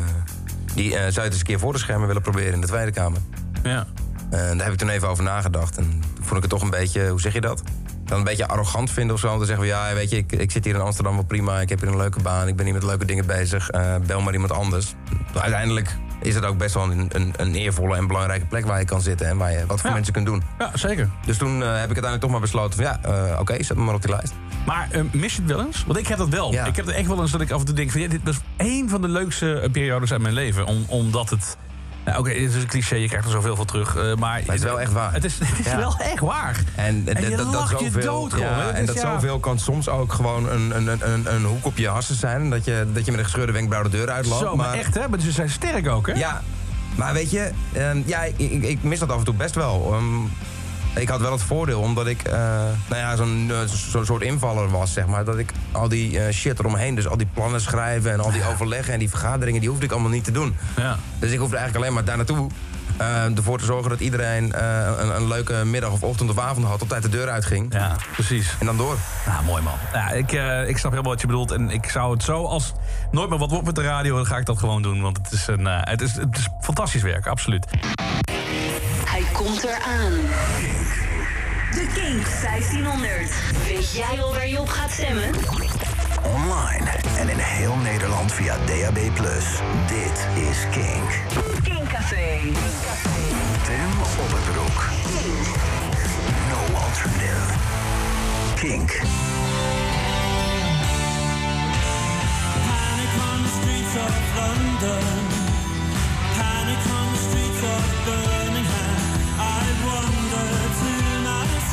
Speaker 4: die eh, zou je het eens een keer voor de schermen willen proberen in de Tweede Kamer.
Speaker 3: Ja.
Speaker 4: En daar heb ik toen even over nagedacht. En toen vond ik het toch een beetje, hoe zeg je dat? Dan een beetje arrogant vinden of zo. Om te zeggen, van, ja, weet je, ik, ik zit hier in Amsterdam wel prima. Ik heb hier een leuke baan. Ik ben hier met leuke dingen bezig. eh, bel maar iemand anders. Uiteindelijk is het ook best wel een, een, een eervolle en belangrijke plek waar je kan zitten. En waar je wat voor
Speaker 3: Ja.
Speaker 4: mensen kunt doen.
Speaker 3: ja, zeker.
Speaker 4: Dus toen eh, heb ik uiteindelijk toch maar besloten van, ja, eh, oké, zet me maar op die lijst.
Speaker 3: Maar eh, mis je het wel eens? Want ik heb dat wel.
Speaker 4: Ja.
Speaker 3: Ik heb er echt wel eens dat ik af en toe denk van... Ja, dit was één van de leukste eh, periodes uit mijn leven. Om, omdat het... Nou, Oké, het is een cliché, je krijgt er zoveel voor terug. eh, maar,
Speaker 4: het is wel echt waar.
Speaker 3: Het is, [laughs] het is
Speaker 4: Ja.
Speaker 3: wel echt waar.
Speaker 4: En,
Speaker 3: En je lacht je dood gewoon,
Speaker 4: ja,
Speaker 3: Het
Speaker 4: en
Speaker 3: is,
Speaker 4: dat
Speaker 3: ja.
Speaker 4: zoveel kan soms ook gewoon een, een, een, een, hoek op je hassen zijn. Dat je, dat je met een gescheurde wenkbrauw de deur uitloopt.
Speaker 3: Zo, maar, echt hè? Maar ze zijn sterk ook hè?
Speaker 4: Ja, maar weet je, ehm, ja, ik, ik, ik mis dat af en toe best wel. Ehm, ik had wel het voordeel, omdat ik eh, nou ja, zo'n zo'n soort invaller was, zeg maar. Dat ik al die eh, shit eromheen, dus al die plannen schrijven en al die overleggen en die vergaderingen, die hoefde ik allemaal niet te doen.
Speaker 3: Ja.
Speaker 4: Dus ik hoefde eigenlijk alleen maar daar naartoe. ervoor te zorgen dat iedereen een, een leuke middag of ochtend of avond had, op tijd de deur uitging.
Speaker 3: Ja, precies.
Speaker 4: En dan door.
Speaker 3: Ja, mooi man. Ja, ik, ik snap helemaal wat je bedoelt. En ik zou het zo als nooit meer wat wordt met de radio, dan ga ik dat gewoon doen. Want het is, een, het is, het is fantastisch werk, absoluut.
Speaker 10: Hij komt eraan. De Kink 1500. Weet jij al waar je op gaat stemmen?
Speaker 8: Online en in heel Nederland via DAB+. Dit is Kink.
Speaker 10: Kinkcafé.
Speaker 8: Tim op het broek. No alternative. Kink.
Speaker 2: Panic on the streets of London. Panic on the streets of Birmingham.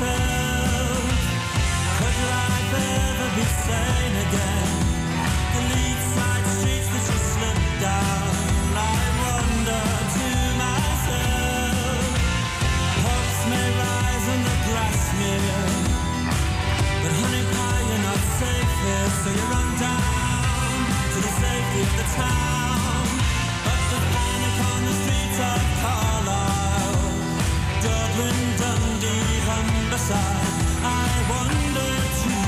Speaker 2: Myself, could life ever be sane again? The side streets that you slip down. I wonder to myself, may rise the. But honey pie, you're not safe here, so you run down to the safety of the town. But there's panic on the streets of Carlisle, Dublin, Dundee, Humberside. I wonder
Speaker 11: to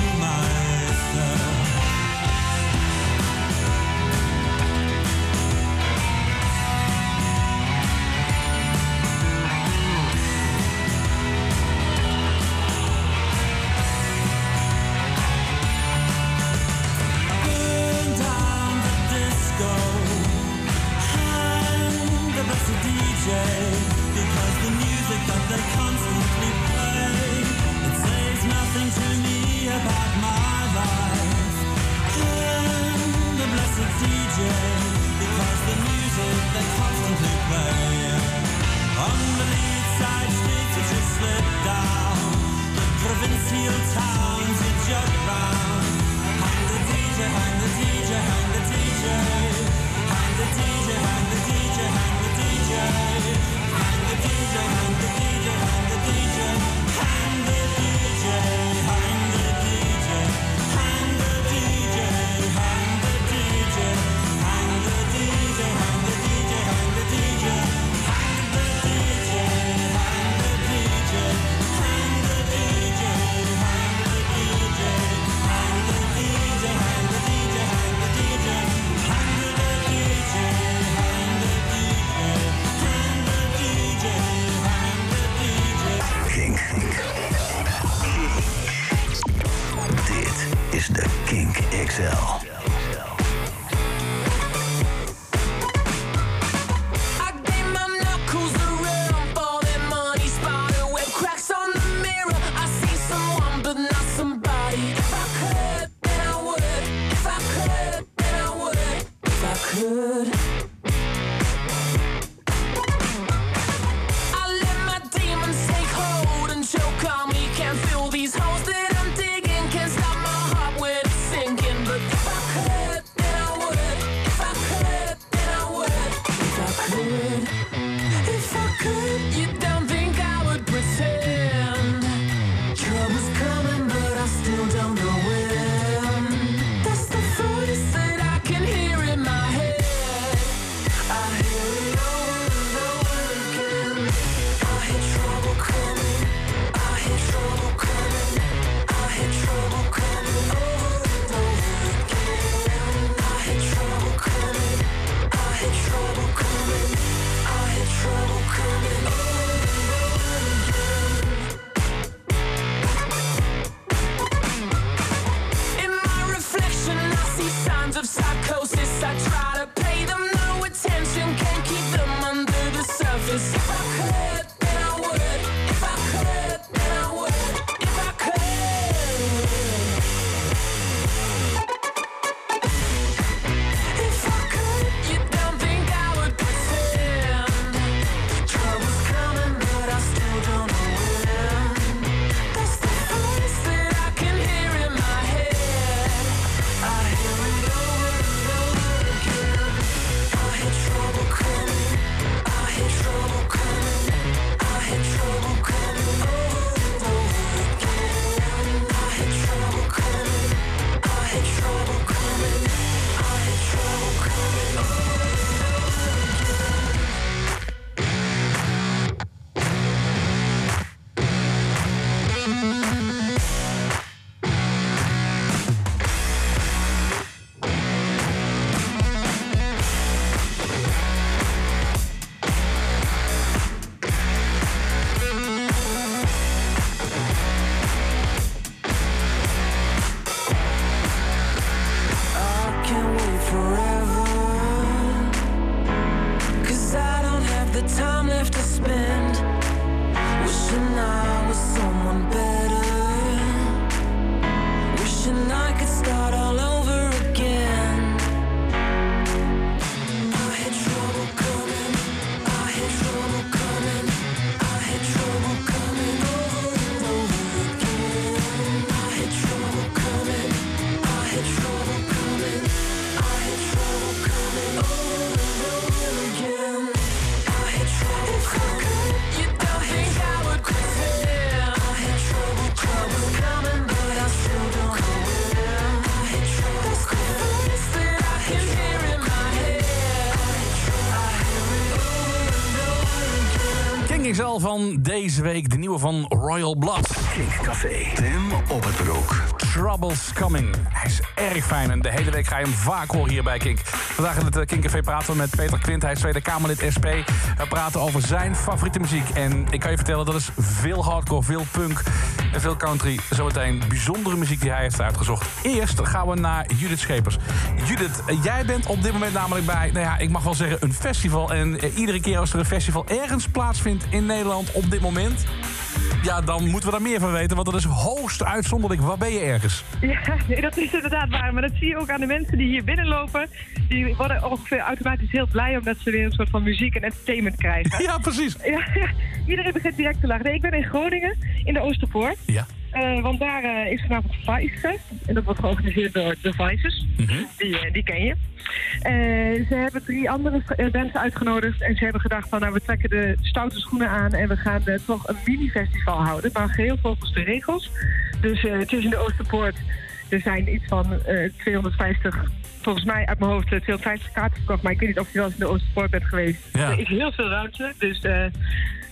Speaker 3: van deze week, de nieuwe van Royal Blood.
Speaker 2: Kink Café. Tim op het broek.
Speaker 3: Troubles Coming. Hij is erg fijn en de hele week ga je hem vaak horen hier bij Kink. Vandaag in het eh, Kink Café praten we met Peter Quint. Hij is Tweede Kamerlid SP. We praten over zijn favoriete muziek. En ik kan je vertellen, dat is veel hardcore, veel punk en veel country. Zometeen bijzondere muziek die hij heeft uitgezocht. Eerst gaan we naar Judith Schepers. Judith, jij bent op dit moment namelijk bij, nou ja, ik mag wel zeggen, een festival. En eh, iedere keer als er een festival ergens plaatsvindt in Nederland op dit moment... Ja, dan moeten we daar meer van weten, want dat is hoogst uitzonderlijk. Waar ben je ergens?
Speaker 12: Ja, nee, dat is inderdaad waar. Maar dat zie je ook aan de mensen die hier binnenlopen. Die worden ongeveer automatisch heel blij omdat ze weer een soort van muziek en entertainment krijgen. [laughs]
Speaker 3: Ja, precies.
Speaker 12: Ja, ja. iedereen begint direct te lachen. Nee, ik ben in Groningen, in de Oosterpoort.
Speaker 3: Ja.
Speaker 12: Eh, want daar eh, is vanavond Vice Fest. En dat wordt georganiseerd door The Vices.
Speaker 3: Mhm.
Speaker 12: die, eh, die ken je. Ze hebben drie andere bands uitgenodigd. En ze hebben gedacht van nou we trekken de stoute schoenen aan. En we gaan toch een mini-festival houden. Maar geheel volgens de regels. Dus het is in de Oosterpoort. Er zijn iets van eh, 250, volgens mij uit mijn hoofd, eh, 250 kaarten verkocht. Maar ik weet niet of je wel eens in de Oosterpoort bent geweest.
Speaker 3: Ja.
Speaker 12: Er is heel veel ruimte. Dus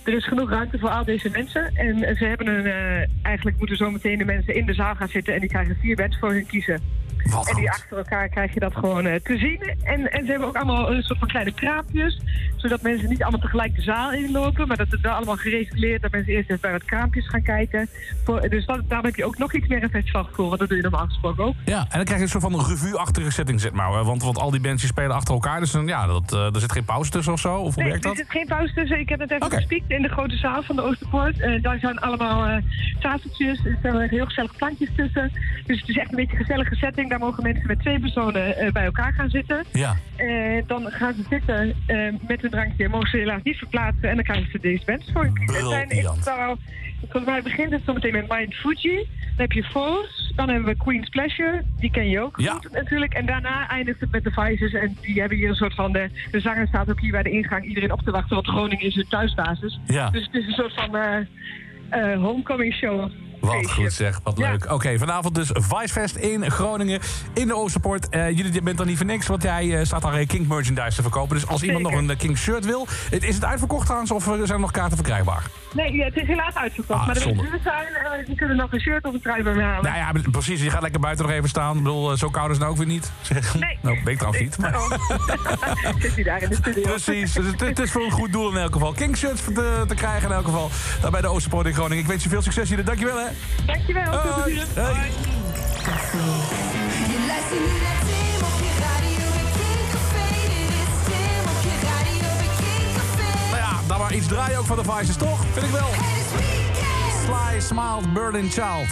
Speaker 12: er is genoeg ruimte voor al deze mensen. En eh, ze hebben een, eh, eigenlijk moeten zometeen de mensen in de zaal gaan zitten en die krijgen vier bands voor hun kiezen.
Speaker 2: Wat
Speaker 12: en die
Speaker 2: goed.
Speaker 12: achter elkaar krijg je dat gewoon eh, te zien. En, en ze hebben ook allemaal een soort van kleine kraampjes. Zodat mensen niet allemaal tegelijk de zaal inlopen. Maar dat het wel allemaal gereguleerd dat mensen eerst even bij wat kraampjes gaan kijken. Voor, dus dat, daarom heb je ook nog iets meer een festivalgevoel. Want dat doe je normaal gesproken ook.
Speaker 2: Ja, en dan krijg je een soort van revue-achtige setting, zeg maar. hè? Want, want al die bands die spelen achter elkaar. Dus dan, ja, dat, er zit geen pauze tussen of zo. Of hoe
Speaker 12: Nee,
Speaker 2: werkt
Speaker 12: er
Speaker 2: dat?
Speaker 12: zit geen pauze tussen. Ik heb het even
Speaker 2: Oké.
Speaker 12: gespiekt in de grote zaal van de Oosterpoort. Eh, daar zijn allemaal eh tafeltjes. Er staan heel gezellige plantjes tussen. Dus het is echt een beetje een gezellige setting. Daar mogen mensen met twee personen eh, bij elkaar gaan zitten.
Speaker 2: Ja.
Speaker 12: Dan gaan ze zitten met een drankje. Mogen ze helaas niet verplaatsen. En dan krijgen ze deze bands voor. Het zijn in totaal- Volgens mij begint het zometeen met Mind Fuji. Dan heb je Force. Dan hebben we Queen's Pleasure. Die ken je ook
Speaker 2: Ja.
Speaker 12: goed natuurlijk. En daarna eindigt het met de Vices. En die hebben hier een soort van... De, de zanger staat ook hier bij de ingang iedereen op te wachten. Want Groningen is hun thuisbasis.
Speaker 2: Ja.
Speaker 12: Dus het is een soort van eh, eh, homecoming show.
Speaker 2: Wat goed zeg, wat
Speaker 12: Ja.
Speaker 2: leuk. Oké, vanavond dus Vicefest in Groningen, in de Oosterpoort. Eh, jullie bent er niet voor niks, want jij eh, staat daar eh, King merchandise te verkopen. Dus als iemand nog een King shirt wil... Is het uitverkocht trouwens of zijn er nog kaarten verkrijgbaar?
Speaker 12: Nee, ja, het is helaas uitverkocht.
Speaker 2: Ah,
Speaker 12: maar mensen zijn, die kunnen nog een shirt of een trui bij me halen.
Speaker 2: Nou ja, precies. Je gaat lekker buiten nog even staan. Ik bedoel, zo koud is het nou ook weer niet. [laughs]
Speaker 12: Nee.
Speaker 2: Nou, weet ik trouwens niet. Maar...
Speaker 12: Oh. [laughs] Zit hij daar in de studio?
Speaker 2: Precies, dus het, het is voor een goed doel in elk geval. King shirts te, te krijgen in elk geval. Daar bij de Oosterpoort in Groningen. Ik wens je veel succes hier. Dankjewel hè.
Speaker 12: Dankjewel. tot.
Speaker 2: Hoi. Nou ja, dan maar iets draaien ook van de Vices, toch? Vind ik wel. Sly Smiled Berlin Child.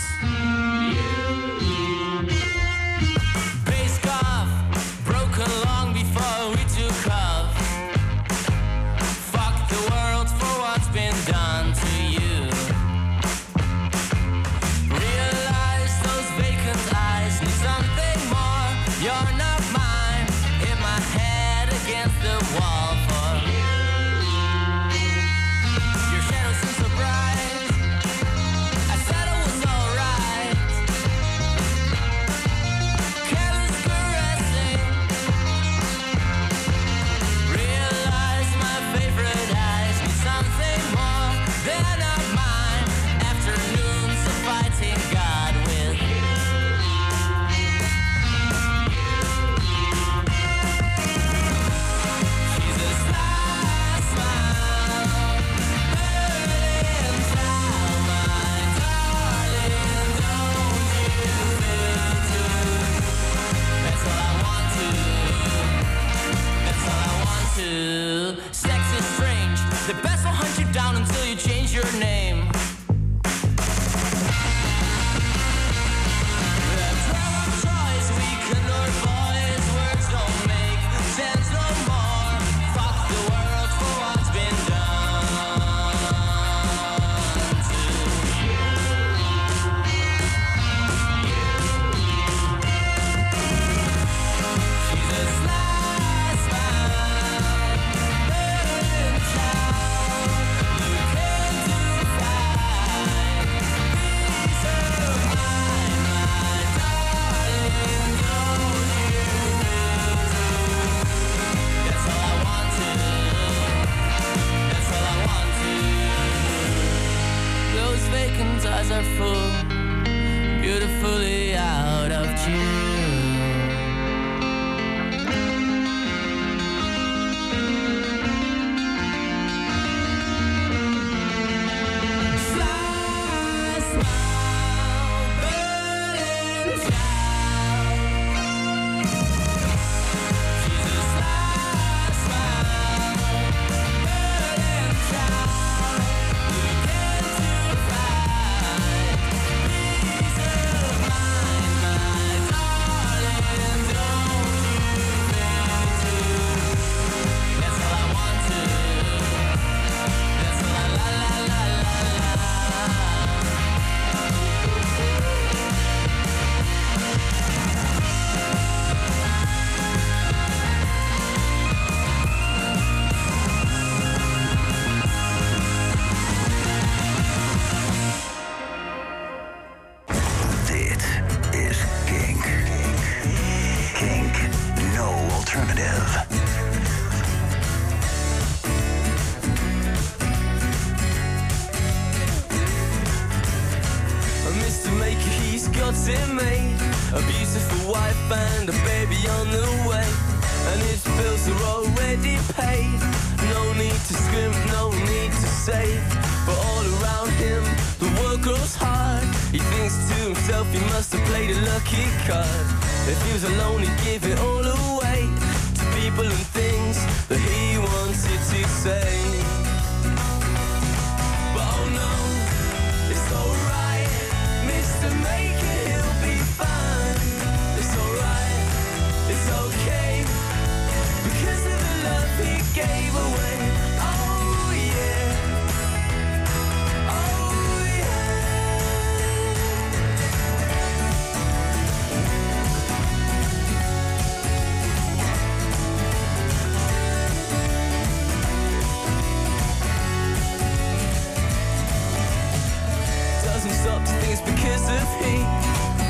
Speaker 2: Because of he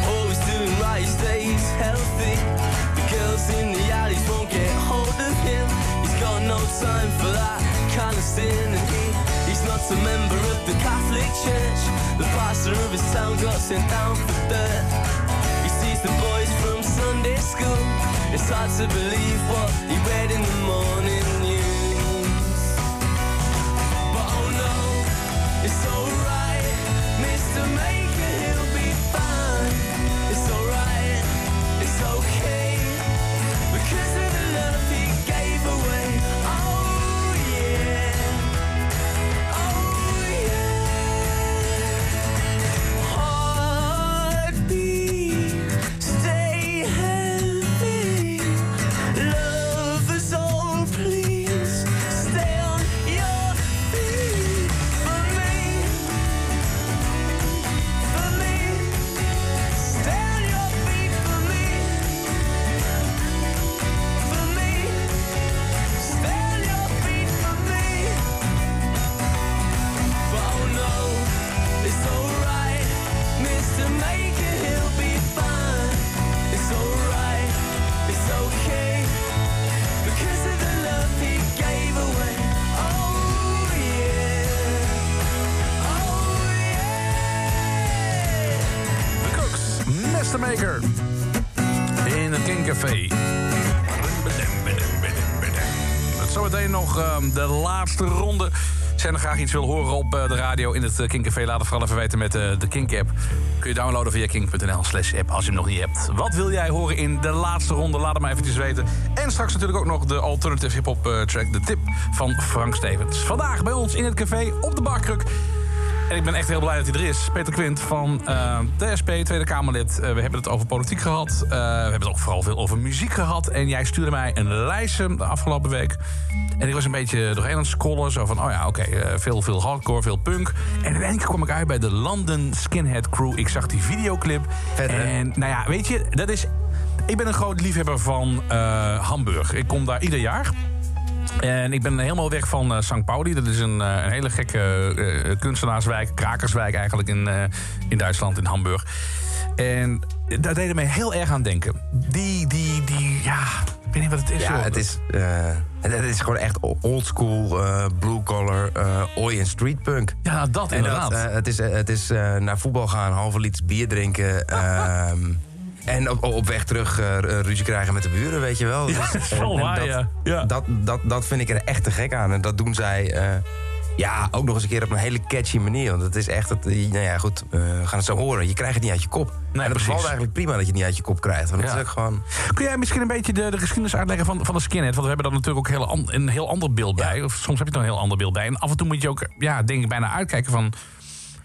Speaker 2: Always doing right, he stays healthy. The girls in the alleys won't get hold of him. He's got no time for that kind of sin And he, he's not a member of the Catholic Church. The pastor of his town got sent down for dirt. He sees the boys from Sunday school. It's hard to believe what he read in the morning news. But oh no, it's alright,
Speaker 3: graag iets wil horen op eh, de radio in het eh, King Café... laat het vooral even weten met eh, de Kink-app. Kun je downloaden via kink.nl slash app als je hem nog niet hebt. Wat wil jij horen in de laatste ronde? Laat het maar eventjes weten. En straks natuurlijk ook nog de alternative hip-hop track... De Tip van Frank Stevens. Vandaag bij ons in het café op de Barkruk... En ik ben echt heel blij dat hij er is. Peter Quint van eh, de SP, Tweede Kamerlid. Eh, we hebben het over politiek gehad. Eh, we hebben het ook vooral veel over muziek gehad. En jij stuurde mij een lijstje de afgelopen week. En ik was een beetje doorheen aan het scrollen. Zo van, oh ja, oké, veel, veel hardcore, veel punk. En in één keer kwam ik uit bij de London Skinhead Crew. Ik zag die videoclip. en nou ja, weet je, dat is... Ik ben een groot liefhebber van Hamburg. Ik kom daar ieder jaar. En ik ben helemaal weg van eh St. Pauli. Dat is een, eh, een hele gekke eh, kunstenaarswijk, krakerswijk eigenlijk in, in Duitsland, in Hamburg. En daar deed het mij heel erg aan denken. Die, die, die, ja, ik weet niet wat het is.
Speaker 4: Ja, het is, het het is gewoon echt oldschool, eh blue collar, eh oi en street punk.
Speaker 3: Ja, dat
Speaker 4: En
Speaker 3: inderdaad.
Speaker 4: dat, eh, het is, het is naar voetbal gaan, halve liter bier drinken. [laughs] en op, op weg terug eh, ruzie krijgen met de buren, weet je wel.
Speaker 3: Ja,
Speaker 4: Dus,
Speaker 3: dat is wel
Speaker 4: en
Speaker 3: waar,
Speaker 4: dat,
Speaker 3: ja. Ja.
Speaker 4: Dat, dat, dat vind ik er echt te gek aan. En dat doen zij eh, ja, ook nog eens een keer op een hele catchy manier. Want het is echt, het, eh, nou ja goed, eh, we gaan het zo horen. Je krijgt het niet uit je kop. en het
Speaker 3: precies.
Speaker 4: valt eigenlijk prima dat je het niet uit je kop krijgt. Want het is ook gewoon...
Speaker 3: Kun jij misschien een beetje de, de geschiedenis uitleggen van, van de skinhead? Want we hebben daar natuurlijk ook heel an- een heel ander beeld bij. Of soms heb je er een heel ander beeld bij. En af en toe moet je ook, ja, denk ik, bijna uitkijken van...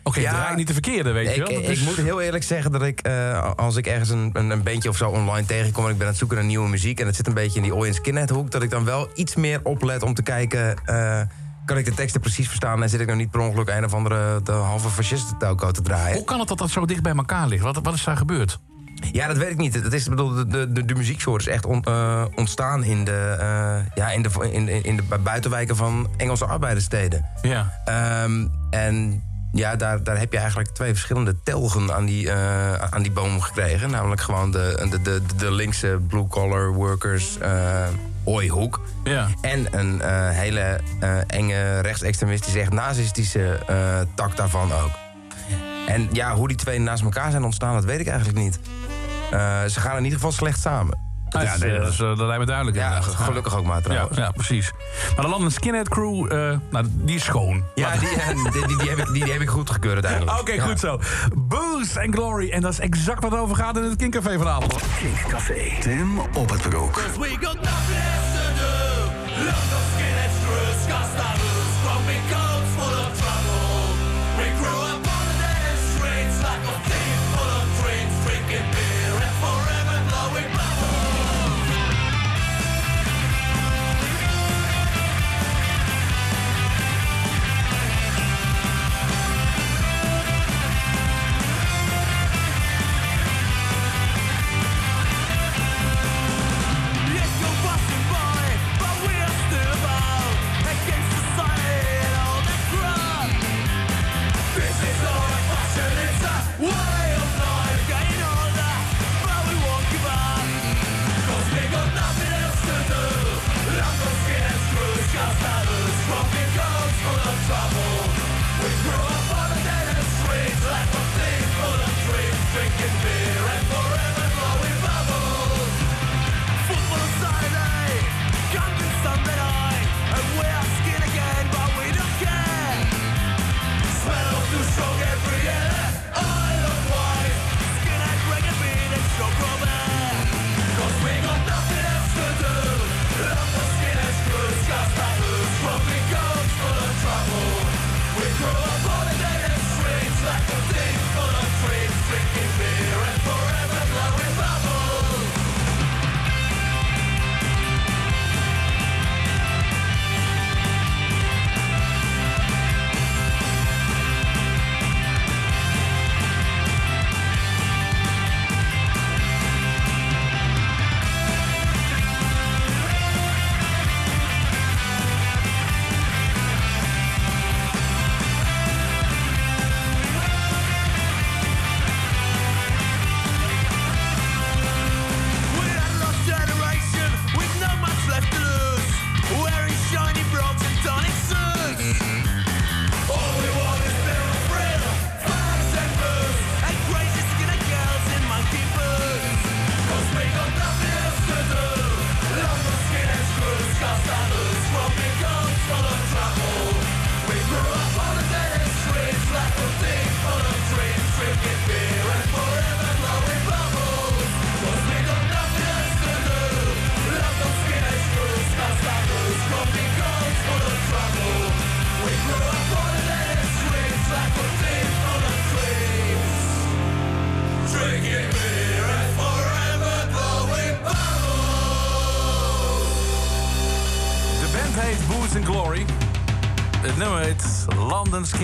Speaker 3: Oké,
Speaker 4: Ja,
Speaker 3: draai niet de verkeerde, weet je wel? Dat
Speaker 4: ik
Speaker 3: is-
Speaker 4: moet heel eerlijk zeggen dat ik, eh, als ik ergens een, een, een bandje of zo online tegenkom... en ik ben aan het zoeken naar nieuwe muziek... en het zit een beetje in die Oi en Skinhead hoek... dat ik dan wel iets meer oplet om te kijken... eh, kan ik de teksten precies verstaan... en zit ik nou niet per ongeluk een of andere de halve fascisten telco te draaien.
Speaker 3: Hoe kan het dat dat zo dicht bij elkaar ligt? Wat, wat is daar gebeurd?
Speaker 4: Ja, dat weet ik niet. Het is, bedoel, de, de, de, muzieksoort is echt on- eh, ontstaan in de, ja, in, de, in, in, in de buitenwijken van Engelse arbeiderssteden.
Speaker 3: Ja.
Speaker 4: Ehm, en ja, daar, daar heb je eigenlijk twee verschillende telgen aan die, eh, aan die boom gekregen. Namelijk gewoon de, de, de, de linkse blue-collar workers uh, ooihoek.
Speaker 3: Ja.
Speaker 4: En een eh, hele eh, enge rechtsextremistische, echt nazistische eh, tak daarvan ook. En ja, hoe die twee naast elkaar zijn ontstaan, dat weet ik eigenlijk niet. Eh, ze gaan in ieder geval slecht samen.
Speaker 3: Nou ja, nee,
Speaker 4: eh,
Speaker 3: dat, is, eh, dat lijkt me duidelijk.
Speaker 4: ja, gelukkig ook maar
Speaker 3: Ja,
Speaker 4: trouwens.
Speaker 3: ja, precies. Maar de London Skinhead Crew, eh, nou, die is schoon.
Speaker 4: Ja, die, eh, die, die, die heb ik, die, die heb ik goed gekeurd uiteindelijk.
Speaker 3: Oké,
Speaker 4: Ja.
Speaker 3: goed zo. Boost and Glory. En dat is exact wat er over gaat in het Kinkcafé vanavond.
Speaker 13: Kinkcafé. Tim op het broek.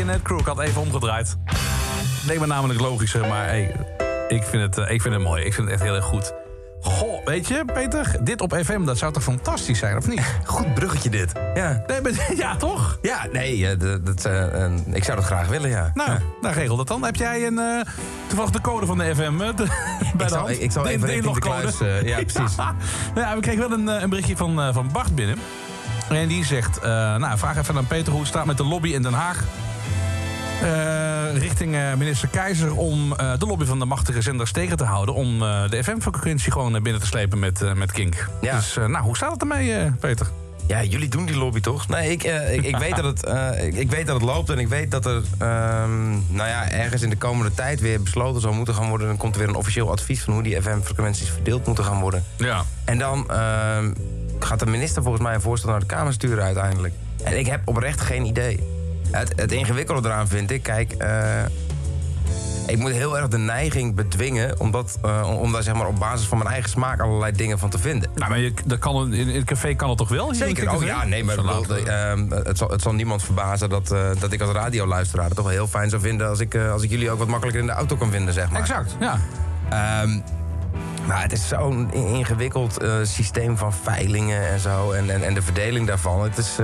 Speaker 14: Skinhead
Speaker 3: Crew. Ik had even omgedraaid. Leek me namelijk logischer, maar hey, ik, vind het, eh, ik vind het mooi. Ik vind het echt heel erg goed. Goh, weet je, Peter, dit op FM, dat zou toch fantastisch zijn, of niet? [laughs]
Speaker 4: Goed bruggetje dit. Ja,
Speaker 3: Nee, maar- [laughs] ja, toch?
Speaker 4: ja nee, eh, dat, dat, eh, ik zou dat graag willen, ja.
Speaker 3: Nou,
Speaker 4: Ja.
Speaker 3: nou regel dat dan. Heb jij een, eh, toevallig de code van de FM [laughs] de- bij de hand?
Speaker 4: ik zal even richting de kluis, eh, ja, precies.
Speaker 3: Ja. Nou we kregen wel een, een berichtje van, van Bart binnen. En die zegt, nou, vraag even aan Peter hoe het staat met de lobby in Den Haag. Eh, richting eh, minister Keizer om eh, de lobby van de machtige zenders tegen te houden... om de FM-frequentie gewoon naar binnen te slepen met, met Kink.
Speaker 4: Ja.
Speaker 3: Dus nou, hoe staat het ermee, Peter?
Speaker 4: Ja, jullie doen die lobby toch? Nee, ik, ik, ik, weet dat het, ik, ik weet dat het loopt en ik weet dat er ehm, nou ja, ergens in de komende tijd weer besloten zal moeten gaan worden. Dan komt er weer een officieel advies van hoe die FM-frequenties verdeeld moeten gaan worden.
Speaker 3: Ja.
Speaker 4: En dan ehm, gaat de minister volgens mij een voorstel naar de Kamer sturen uiteindelijk. En ik heb oprecht geen idee. Het, het ingewikkelde eraan vind ik, kijk, eh, ik moet heel erg de neiging bedwingen om, dat, eh, om- daar zeg maar, op basis van mijn eigen smaak allerlei dingen van te vinden.
Speaker 3: Nou, maar je, dat kan, in, in het café kan het toch wel?
Speaker 4: Zeker, oh ja, nee, maar bedoel,
Speaker 3: we-
Speaker 4: ehm, het, zal, het zal niemand verbazen dat, eh, dat ik als radioluisteraar het toch wel heel fijn zou vinden als ik, eh, als ik jullie ook wat makkelijker in de auto kan vinden, zeg maar.
Speaker 3: Exact, ja.
Speaker 4: Ehm, maar het is zo'n in- ingewikkeld eh, systeem van veilingen en zo. En, en, en de verdeling daarvan. Het is.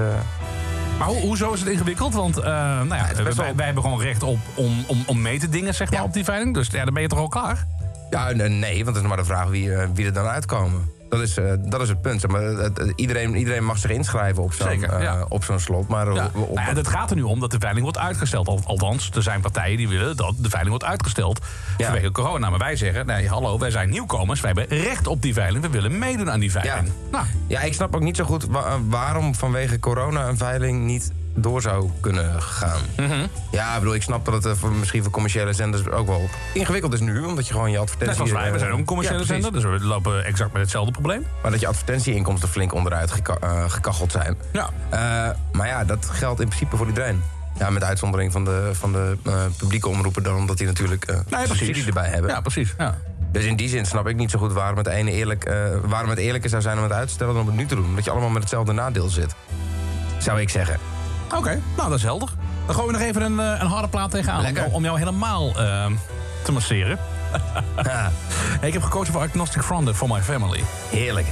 Speaker 3: Maar ho- hoezo is het ingewikkeld? Want eh, nou ja, wij,
Speaker 4: wel-
Speaker 3: wij hebben gewoon recht op om, om, om mee te dingen zeg maar,
Speaker 4: Ja.
Speaker 3: op die veiling. Dus ja, dan ben je toch al klaar?
Speaker 4: ja, nee, want het is maar de vraag wie, eh, wie er dan uitkomen. Dat is, eh, dat is het punt. Maar, het- iedereen, iedereen mag zich inschrijven op zo'n eh,
Speaker 3: ja.
Speaker 4: op zo'n slot. Maar
Speaker 3: Ja.
Speaker 4: op, op-
Speaker 3: Nou ja, het gaat er nu om dat de veiling wordt uitgesteld. Al- Althans, er zijn partijen die willen dat de veiling wordt uitgesteld vanwege corona. Maar wij zeggen, nee, hallo, wij zijn nieuwkomers. Wij hebben recht op die veiling. We willen meedoen aan die veiling.
Speaker 4: Ja.
Speaker 3: Nou,
Speaker 4: ja, ik snap ook niet zo goed wa- waarom vanwege corona een veiling niet door zou kunnen gaan.
Speaker 3: Mhm.
Speaker 4: Ja, ik bedoel, ik snap dat het eh, voor, misschien voor commerciële zenders ook wel ingewikkeld is nu. Omdat je gewoon je
Speaker 3: net
Speaker 4: advertentie...
Speaker 3: zoals wij, we
Speaker 4: eh,
Speaker 3: zijn ook een commerciële
Speaker 4: ja,
Speaker 3: zender. Dus we lopen exact met hetzelfde probleem.
Speaker 4: Maar dat je advertentieinkomsten flink onderuit geka- eh, gekacheld zijn.
Speaker 3: Ja.
Speaker 4: Maar ja, dat geldt in principe voor iedereen. Ja, met uitzondering van de, van de publieke omroepen dan, omdat die natuurlijk eh
Speaker 3: Nee,
Speaker 4: subsidie erbij hebben.
Speaker 3: Ja, precies. Ja.
Speaker 4: Dus in die zin snap ik niet zo goed waarom het, ene eerlijk, waarom het eerlijker zou zijn om het uit te stellen dan om het nu te doen. Dat je allemaal met hetzelfde nadeel zit. Zou ik zeggen.
Speaker 3: Oké, nou dat is helder. Dan gooien we nog even een, eh, een harde plaat tegenaan.
Speaker 4: Lekker.
Speaker 3: Om, jou helemaal eh, te masseren. [laughs] Hey, ik heb gekozen voor Agnostic Front for My Family.
Speaker 4: heerlijk.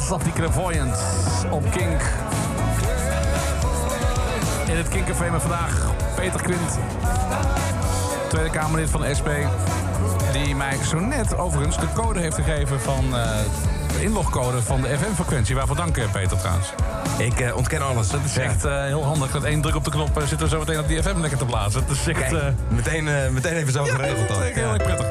Speaker 3: Dance of the op Kink. In het Kinkcafé met vandaag Peter Quint, Tweede Kamerlid van de SP. Die mij zo net overigens de code heeft gegeven van eh, de inlogcode van de FM-frequentie. Waarvoor dank, eh, Peter, trouwens.
Speaker 4: Ik eh, ontken alles.
Speaker 3: Dat is echt heel handig. Met één druk op de knop zitten we zo meteen op die FM lekker te blazen. Dat is echt...
Speaker 4: Kijk, meteen, meteen even zo geregeld dan.
Speaker 3: Heel erg prettig.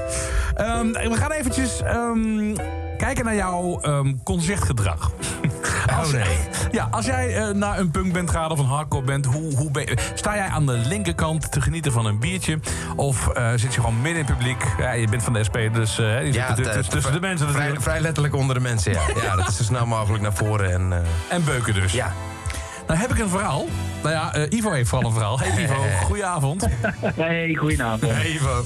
Speaker 3: Ehm, we gaan eventjes ehm, kijken naar jouw ehm, concertgedrag. [laughs] Als-
Speaker 4: nee. [laughs]
Speaker 3: Ja, als jij eh, naar een punkband gaat of een hardcore band, hoe, hoe ben sta jij aan de linkerkant te genieten van een biertje? Of eh, zit je gewoon midden in het publiek? Ja, je bent van de SP, dus eh, je zit
Speaker 4: Ja, eh,
Speaker 3: tussen de mensen
Speaker 4: vrij, vrij letterlijk onder de mensen, ja. ja. Dat is zo snel mogelijk naar voren. En, eh,
Speaker 3: En beuken dus.
Speaker 4: ja.
Speaker 3: Nou heb ik een verhaal. Nou ja, eh, Ivo heeft vooral een verhaal. Hey Ivo, goedenavond.
Speaker 15: Hey, goedenavond.
Speaker 3: Hey Ivo.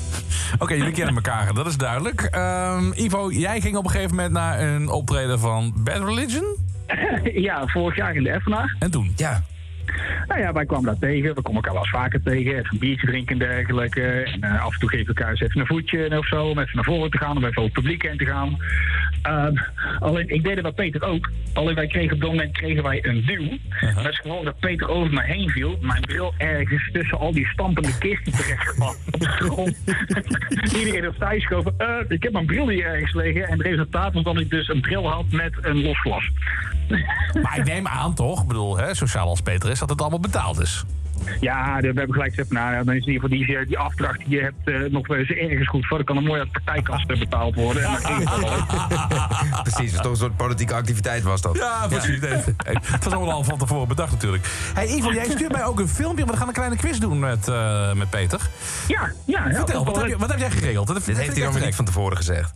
Speaker 3: Oké, jullie kennen elkaar, dat is duidelijk. Ehm, Ivo, jij ging op een gegeven moment naar een optreden van Bad Religion. [laughs]
Speaker 15: ja, vorig jaar in de Effenaar.
Speaker 3: En toen?
Speaker 4: ja.
Speaker 15: Nou ja, wij kwamen daar tegen. We komen elkaar wel eens vaker tegen. Even een biertje drinken en dergelijke. En eh, af en toe geven we elkaar eens even een voetje of zo. Om even naar voren te gaan. Om even over het publiek heen te gaan. Ehm, alleen, ik deed het bij Peter ook. Alleen wij kregen op dat moment kregen wij een duw. Dat is gewoon dat Peter over me heen viel. Mijn bril ergens tussen al die stampende kisten terecht kwam. Op de grond. [laughs] Iedereen opzij schoven. Eh, ik heb mijn bril hier ergens liggen. En het resultaat was dat ik dus een bril had met een los glas.
Speaker 3: Maar ik neem aan toch, ik bedoel, hè, sociaal als Peter is, dat het allemaal betaald is.
Speaker 15: Ja, we hebben gelijk gezegd, nou, ja, dan is in ieder geval die, die afdracht die je hebt eh, nog wel eens ergens goed voor. Dan kan er mooi uit de partijkast eh, betaald worden. En dan ging het wel ook. [laughs]
Speaker 4: Precies, het was toch een soort politieke activiteit was dat.
Speaker 3: Ja, precies. Nee, het was allemaal al van tevoren bedacht natuurlijk. Hey Ivo, jij stuurt mij ook een filmpje, want we gaan een kleine quiz doen met, eh, met Peter.
Speaker 15: Ja, ja. ja
Speaker 3: Vertel, wat heb, je, wat heb jij geregeld? Dat,
Speaker 4: Dit heeft hij nog niet van tevoren gezegd.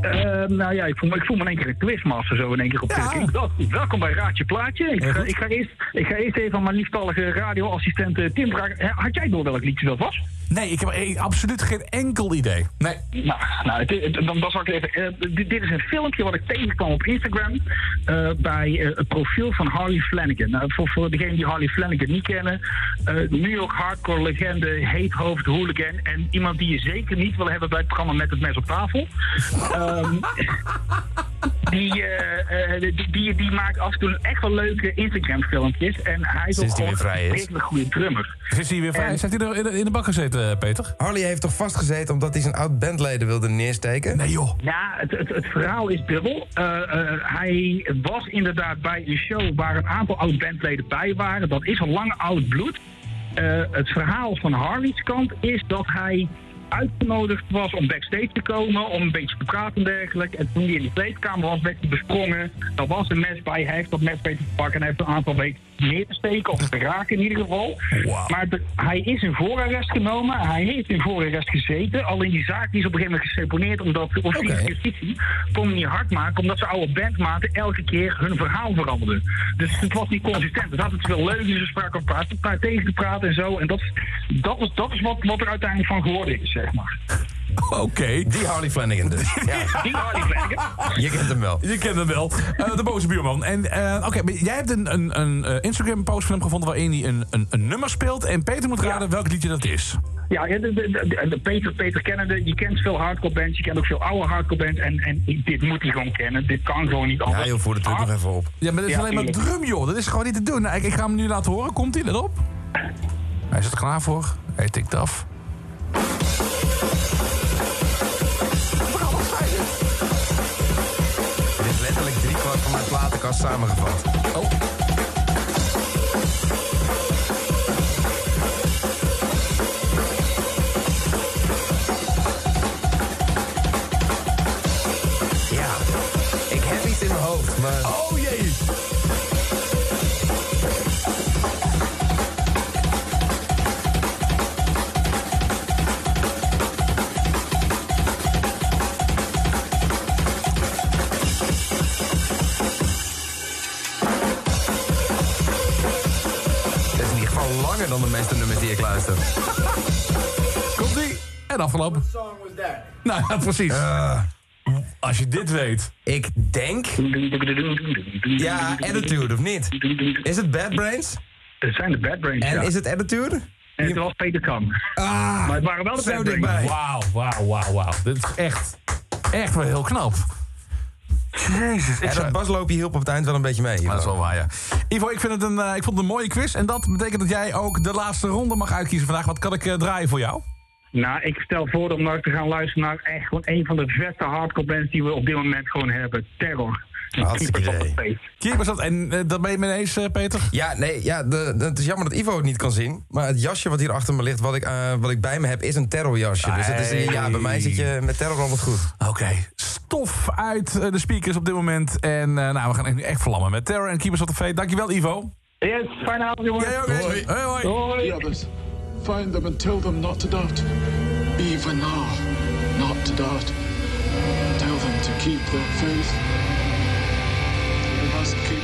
Speaker 15: Eh, nou ja, ik voel, me, ik voel me in één keer een quizmaster zo in één keer op
Speaker 3: Ja.
Speaker 15: de wel, Welkom bij Raadje Plaatje. Ik ga, ik, ga eerst, ik ga eerst even aan mijn lieftallige radioassistent eh, Tim vragen. Had jij door welk liedje dat was?
Speaker 3: Nee, ik heb eh, absoluut geen enkel idee. Nee.
Speaker 15: Nou, nou het, het- dan, dan zal ik even. eh, dit, dit is een filmpje wat ik tegenkwam op Instagram. eh, bij eh, het profiel van Harley Flanagan. Nou, voor, voor degenen die Harley Flanagan niet kennen. New York hardcore legende, heethoofd hooligan. En iemand die je zeker niet wil hebben bij het programma Met het Mes op tafel. Ehm, [laughs] die, die, die, die maakt af en toe echt wel leuke Instagram filmpjes. En hij is ook een redelijk goede drummer.
Speaker 3: Is hij weer vrij? Heeft hij er in de, in de bak gezeten, eh, Peter?
Speaker 4: Harley heeft toch vastgezeten omdat hij zijn oud bandleden wilde neersteken?
Speaker 3: Nee joh.
Speaker 15: Ja, het, het, het verhaal is dubbel. Eh, eh, hij was inderdaad bij een show waar een aantal oud-bandleden bij waren. Dat is al lang oud bloed. Eh, het verhaal van Harley's kant is dat hij uitgenodigd was om backstage te komen, om een beetje te praten en dergelijke. En toen hij in de kleedkamer was, werd hij besprongen. Er was een mes bij, hij heeft dat mes weten te pakken en hij heeft een aantal weken neer te steken, of te raken in ieder geval. Maar de- hij is in voorarrest genomen, hij heeft in voorarrest gezeten. Alleen die zaak die is op een gegeven moment geseponeerd, omdat de officier
Speaker 4: Oké.
Speaker 15: justitie kon hem niet hard maken, omdat zijn oude bandmaten elke keer hun verhaal veranderden. Dus het was niet consistent. Er zaten te veel leugens, ze spraken elkaar elkaar tegen te praten en zo. En dat, is- dat is, dat is wat, wat er uiteindelijk van geworden is, zeg maar.
Speaker 3: Oké.
Speaker 4: Die Harley Flanagan dus. [laughs] Ja,
Speaker 15: Die Harley Flanagan.
Speaker 4: je kent hem wel.
Speaker 3: Je kent hem wel. Eh, de boze buurman. En eh, oké, jij hebt een, een, een eh, Instagram-post van hem gevonden waarin hij een, een, een nummer speelt. En Peter moet raden welk liedje dat is.
Speaker 15: Ja, ja, de, de, Peter, Peter kennende, je kent veel hardcore bands, je kent ook veel oude hardcore bands. En, en dit moet hij gewoon kennen. Dit kan gewoon niet
Speaker 4: Ja,
Speaker 15: anders.
Speaker 4: joh, voer de druk nog even op.
Speaker 3: Ja, maar dat is
Speaker 15: Ja,
Speaker 3: alleen maar drum, joh. Dat is gewoon niet te doen. Nou, ik, ik ga hem nu laten horen. Komt hij? Let op. Hij zit er klaar voor. Hij tikt af.
Speaker 4: Platenkast samengevat.
Speaker 3: Oh.
Speaker 4: Ja, ik heb iets in mijn hoofd, maar...
Speaker 3: Oh
Speaker 4: meeste nummers die ik luister.
Speaker 3: Komt ie. En afgelopen. Nou ja, precies. Als je dit weet.
Speaker 4: Ik denk... Ja, Attitude, of niet? Is het Bad Brains?
Speaker 15: Het zijn de Bad Brains,
Speaker 4: En
Speaker 15: ja.
Speaker 4: is het Attitude?
Speaker 15: En het was Peter Kan.
Speaker 4: Ah,
Speaker 15: Maar het waren wel de
Speaker 4: zo
Speaker 15: Bad Brains.
Speaker 4: dichtbij.
Speaker 3: Wauw, wauw, wauw, wauw. Dit is echt, echt wel heel knap. Jezus.
Speaker 4: En
Speaker 3: Ik zou-
Speaker 4: dat basloopje hielp op het eind wel een beetje mee.
Speaker 3: Maar dat is wel waar, ja. Ivo, ik, vind het een, eh, ik vond het een mooie quiz. En dat betekent dat jij ook de laatste ronde mag uitkiezen vandaag. Wat kan ik eh, draaien voor jou?
Speaker 15: Nou, ik stel voor om nou te gaan luisteren naar echt gewoon een van de beste hardcore bands die we op dit moment gewoon hebben. Terror.
Speaker 4: Hartstikke
Speaker 15: Keepers of the
Speaker 4: idee.
Speaker 3: Keepers of- En eh, dat ben je het mee eens, eh, Peter?
Speaker 4: Ja, nee, ja, de, de- het is jammer dat Ivo het niet kan zien. Maar het jasje wat hier achter me ligt, wat ik, eh, wat ik bij me heb, is een terrorjasje. Dus het is, ja, bij mij zit je met terror al wat goed.
Speaker 3: Oké. Stof uit de speakers op dit moment. En eh, nou, we gaan nu echt vlammen met Terror en Keepers of the Faith. Dankjewel, Ivo.
Speaker 15: Yes, fijne avond jongens.
Speaker 3: Jij ook, hè?
Speaker 15: Hoi.
Speaker 3: Hoi, hoi.
Speaker 15: Hoi.
Speaker 13: The others. Find them and tell them not to doubt. Even now, not to doubt. Tell them to keep their faith. They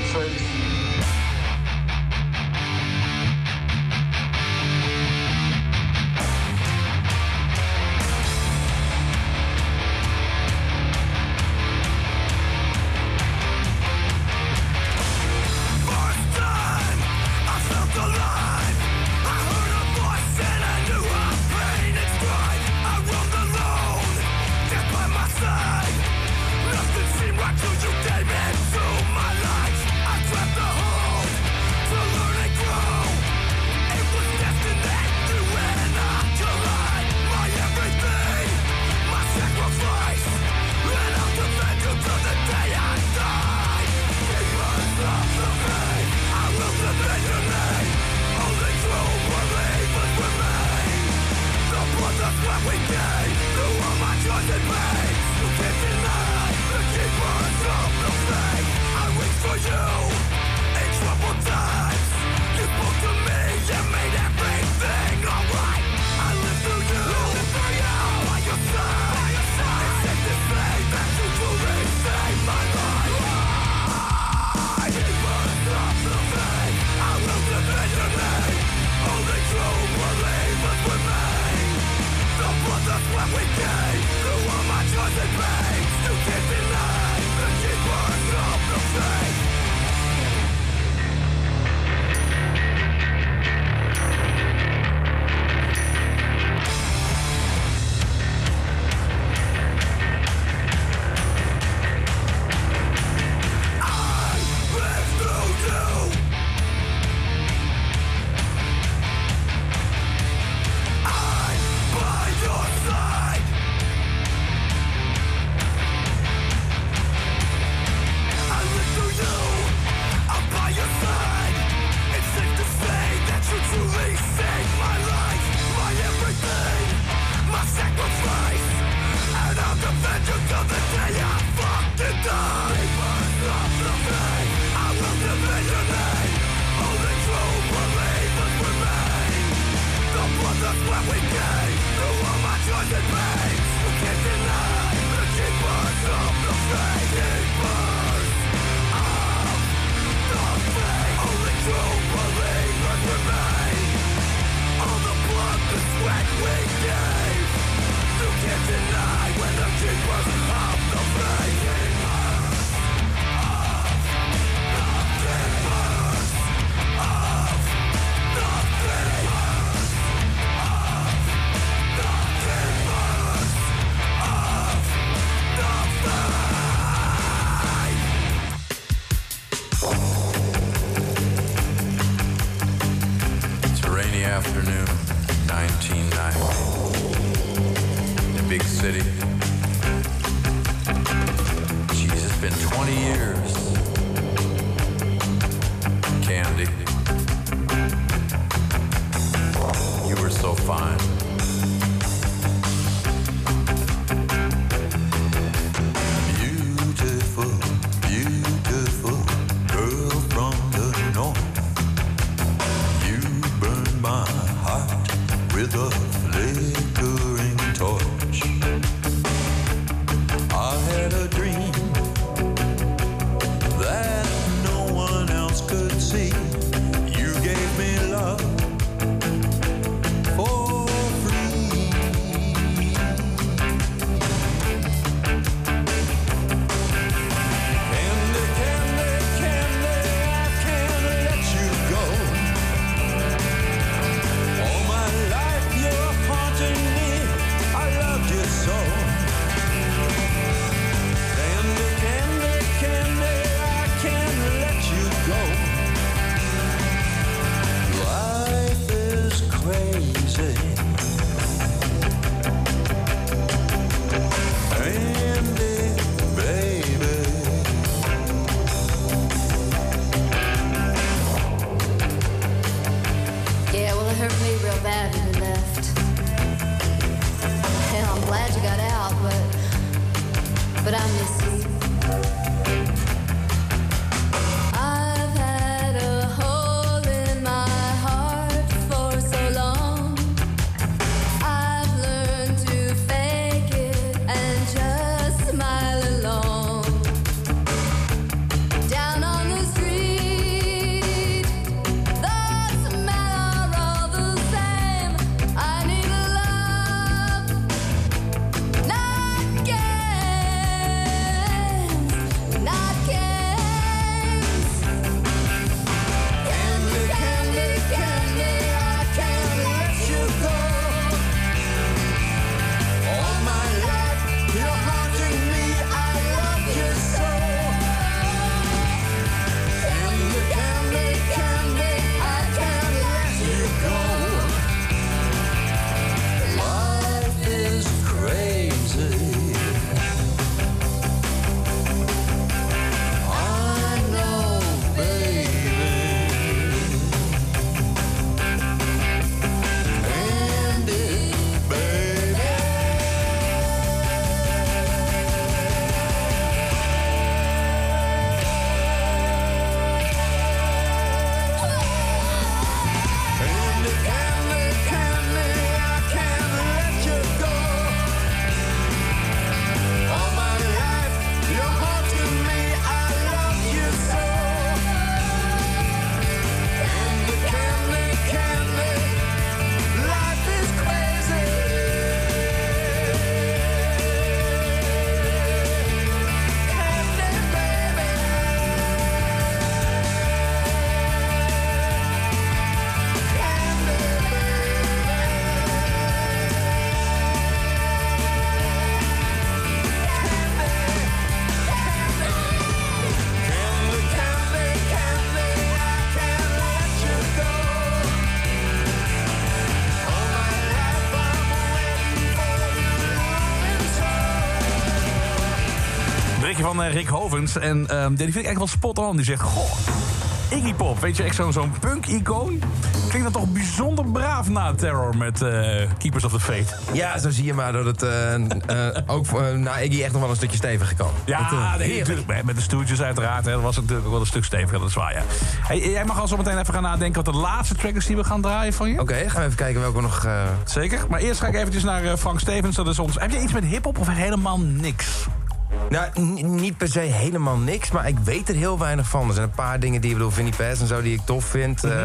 Speaker 3: van eh, Rick Hovens. En ehm, die vind ik eigenlijk wel spot on. Die zegt, goh, Iggy Pop, weet je, echt zo'n punk-icoon. Klinkt dat toch bijzonder braaf na Terror met eh, Keepers of the Fate.
Speaker 4: Ja, zo zie je maar dat het eh, eh, ook na Iggy echt nog wel een stukje steviger kan.
Speaker 3: Ja, nee,
Speaker 4: heerlijk.
Speaker 3: natuurlijk. Met- de stoeltjes uiteraard. Hè, dat was natuurlijk wel een stuk steviger, dat is waar, ja. Hey, jij mag al zo meteen even gaan nadenken wat de laatste track is die we gaan draaien van je.
Speaker 4: Oké, gaan we even kijken welke we nog...
Speaker 3: Zeker. Maar eerst ga ik eventjes naar Frank Stevens. Dat is ons. Heb je iets met hip-hop of helemaal niks?
Speaker 4: Nou, niet per se helemaal niks, maar ik weet er heel weinig van. Er zijn een paar dingen die, ik bedoel, Vinnie Paz en zo, die ik tof vind.
Speaker 3: Mhm.
Speaker 4: Eh,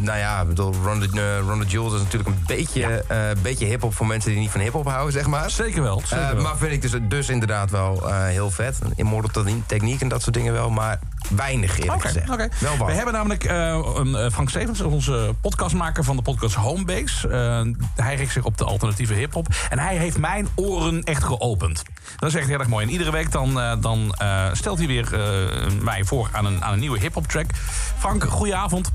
Speaker 4: nou ja, ik bedoel, Ron the, eh, Ron the Jewels is natuurlijk een beetje, eh, beetje hip-hop voor mensen die niet van hip-hop houden, zeg maar.
Speaker 3: Zeker wel. Zeker
Speaker 4: Eh,
Speaker 3: wel.
Speaker 4: maar vind ik dus, dus inderdaad wel eh, heel vet. Immortal techniek en dat soort dingen wel, maar weinig eerlijk
Speaker 3: Oké,
Speaker 4: gezegd.
Speaker 3: oké.
Speaker 4: Wel.
Speaker 3: We hebben namelijk eh, een, eh, Frank Stevens, onze podcastmaker van de podcast Homebase. Eh, hij richt zich op de alternatieve hip-hop. En hij heeft mijn oren echt geopend. Dat is echt heel erg mooi. En iedere week dan, eh, dan eh, stelt hij weer eh, mij voor aan een, aan een nieuwe hip-hop track. Frank, goedenavond.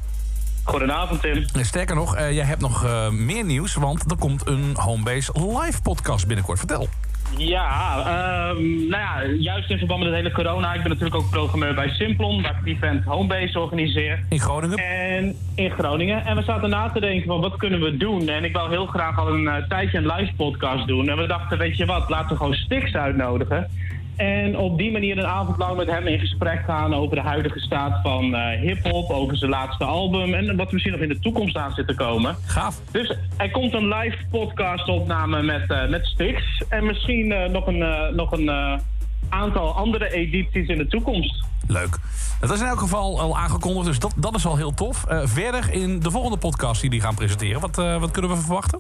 Speaker 16: Goedenavond, Tim.
Speaker 3: Sterker nog, eh, jij hebt nog eh, meer nieuws, want er komt een Homebase live podcast binnenkort. Vertel.
Speaker 16: Ja, ehm, nou ja, juist in verband met het hele corona. Ik ben natuurlijk ook programmeur bij Simplon, waar ik het event Homebase organiseer.
Speaker 3: In Groningen?
Speaker 16: En in Groningen. En we zaten na te denken van wat kunnen we doen. En ik wil heel graag al een eh, tijdje een live podcast doen. En we dachten, weet je wat, laten we gewoon Stix uitnodigen. En op die manier een avond lang met hem in gesprek gaan over de huidige staat van eh hip-hop, over zijn laatste album en wat misschien nog in de toekomst aan zit te komen.
Speaker 3: Gaaf.
Speaker 16: Dus er komt een live podcast-opname met, eh met Stix en misschien eh, nog een, nog een aantal andere edities in de toekomst.
Speaker 3: Leuk. Dat is in elk geval al aangekondigd, dus dat, dat is al heel tof. Verder in de volgende podcast die die gaan presenteren, wat, wat kunnen we verwachten?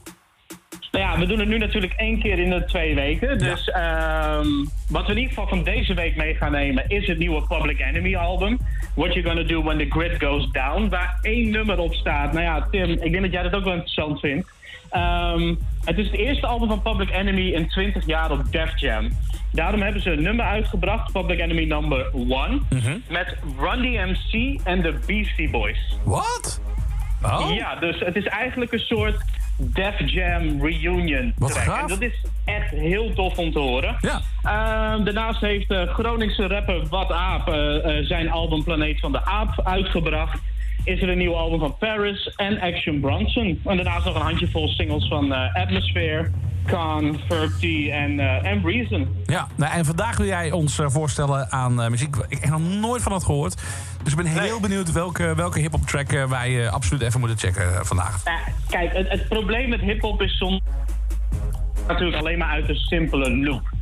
Speaker 16: Nou ja, we doen het nu natuurlijk één keer in de twee weken. Dus ehm, wat we in ieder geval van deze week mee gaan nemen is het nieuwe Public Enemy album. What You Gonna Do When The Grid Goes Down. Waar één nummer op staat. Nou ja, Tim, ik denk dat jij dat ook wel interessant vindt. Ehm, het is het eerste album van Public Enemy in 20 jaar op Def Jam. Daarom hebben ze een nummer uitgebracht, Public Enemy number 1. Met Run DMC en de Beastie Boys.
Speaker 3: Wat? Oh.
Speaker 16: Ja, dus het is eigenlijk een soort Def Jam reunion
Speaker 3: Wat
Speaker 16: track.
Speaker 3: gaaf.
Speaker 16: En dat is echt heel tof om te horen.
Speaker 3: Ja.
Speaker 16: Ehm, daarnaast heeft de Groningse rapper Wat Aap eh, eh, zijn album Planeet van de Aap uitgebracht. Is er een nieuw album van Paris en Action Bronson. En daarnaast nog een handjevol singles van eh, Atmosphere, Khan, Verb en, en Reason.
Speaker 3: Ja, nou, en vandaag wil jij ons eh, voorstellen aan muziek waar ik echt nog nooit van had gehoord. Dus ik ben heel benieuwd welke, welke hip-hop track wij absoluut even moeten checken vandaag.
Speaker 16: Kijk, het, het probleem met hip-hop is soms natuurlijk alleen maar uit een simpele loop.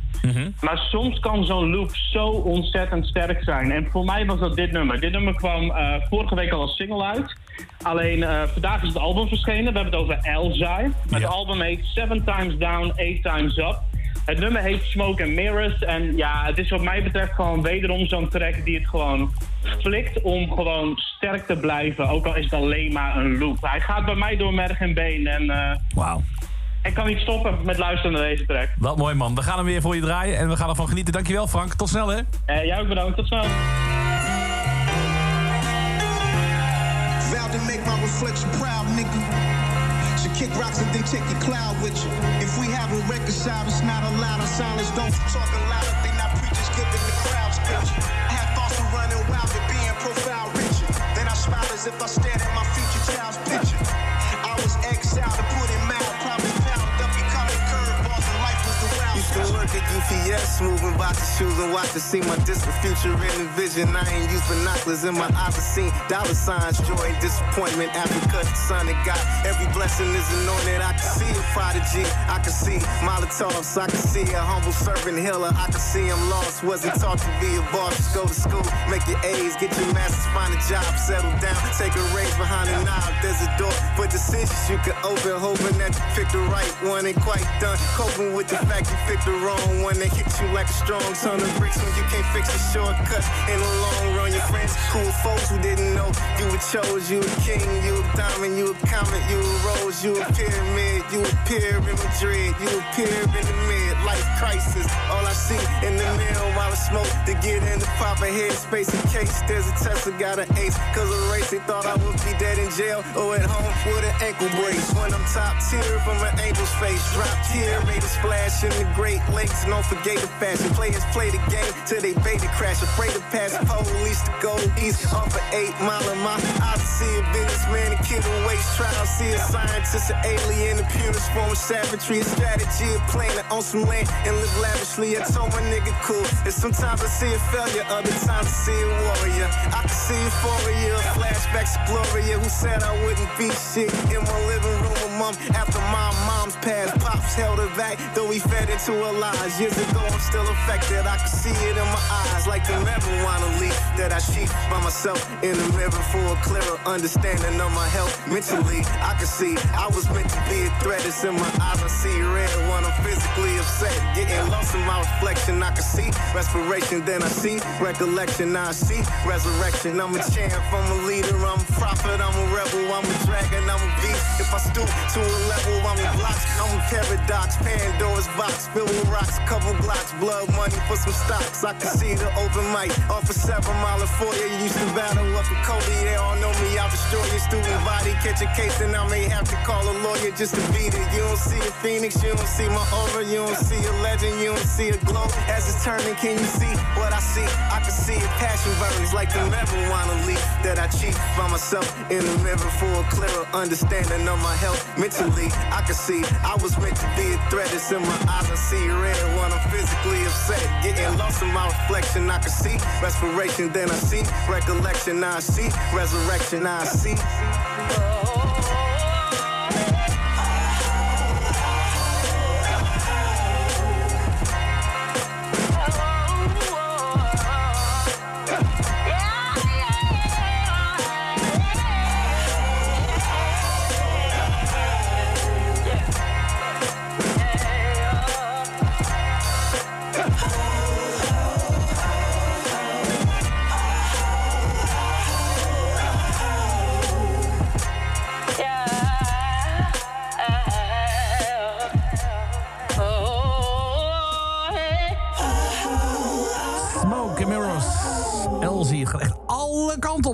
Speaker 16: Maar soms kan zo'n loop zo ontzettend sterk zijn. En voor mij was dat dit nummer. Dit nummer kwam eh, vorige week al als single uit. Alleen eh, vandaag is het album verschenen. We hebben het over Elzai. Het album heet Seven Times Down, Eight Times Up. Het nummer heet Smoke and Mirrors. En ja, het is wat mij betreft gewoon wederom zo'n track die het gewoon flikt om gewoon sterk te blijven. Ook al is het alleen maar een loop. Hij gaat bij mij door merg en been. En eh,
Speaker 3: Wauw.
Speaker 16: Ik kan niet stoppen met luisteren naar deze track.
Speaker 3: Wat mooi man. We gaan hem weer voor je draaien en we gaan ervan genieten. Dankjewel Frank. Tot snel hè.
Speaker 16: Eh, jij ook bedankt. Tot snel.
Speaker 17: Kick rocks and then take your cloud with you. If we haven't reconciled, it's not allowed. Our silence don't talking louder. They not preachers giving the crowds picture. I had thoughts of running wild and being profile richer. Then I smiled as if I stared at my future child's picture. I was exiled to put it mild,
Speaker 18: At UPS, moving boxes, shoes, and watch to see my distant future in the vision. I ain't used binoculars in my eyes to see dollar signs, joy and disappointment. Cut the sun of God, every blessing is anointed. I can see a prodigy, I can see Molotovs, I can see a humble servant healer. I can see I'm lost, wasn't taught to be a boss. Just go to school, make your A's, get your masters, find a job, settle down, take a raise behind a knob. There's a door for decisions you can open, hoping that you pick the right one. Ain't quite done coping with the fact you picked the wrong one that hits you like a strong ton of bricks when you can't fix a shortcut. In the long run, your friends, cool folks who didn't know you were chose, you a king, you a diamond, you a comet, you a rose, you a pyramid, you appear in Madrid, you appear in the mid life crisis. All I see in the mirror while I smoke to get in the proper headspace in case there's a test. I got an ace, cause a race they thought I would be dead in jail or at home with an ankle brace. When I'm top tier from an angel's face, drop tier, made a splash in the Great Lakes. Don't forget the fashion. Players play the game till they baby crash. Afraid to pass police to go east off of eight mile of my I see a businessman, a kid who waste trial. See a scientist, an alien, the purest form of savagery. A strategy of playing to own some land and live lavishly. I told my nigga cool. And sometimes I see a failure, other times I see a warrior. I can see euphoria, flashbacks of Gloria, who said I wouldn't be shit in my living room with mom after my mom's passed. Pops held her back, though he fed into her lies. Years ago, I'm still affected. I can see it in my eyes, like the marijuana leaf that I sheep by myself in the mirror for a clearer understanding of my health. Mentally, I can see I was meant to be a threat. It's in my eyes. I see red when I'm physically upset. Getting lost in my reflection, I can see respiration. Then I see recollection. I see resurrection. I'm a champ, I'm a leader, I'm a prophet, I'm a rebel, I'm a dragon, I'm a beast. If I stoop to a level, I'm a block. I'm a paradox, Pandora's box filled with rocks, couple blocks, blood money for some stocks. I can see the open mic off a seven mile four. You used to battle up in Cody, they all know me. I'll destroy your student body, catch a case, and I may have to call a lawyer just to beat it. You don't see a phoenix, you don't see my aura, you don't see a legend, you don't see a glow. As it's turning, can you see what I see? I can see a passion burns like the marijuana leaf that I cheat by myself in the mirror for a clearer understanding of my health. Mentally, I can see I was meant to be a threat. It's in my eyes, I see red when I'm physically upset. Getting lost in my reflection, I can see respiration, then I see recollection, I see resurrection, I see.
Speaker 3: alle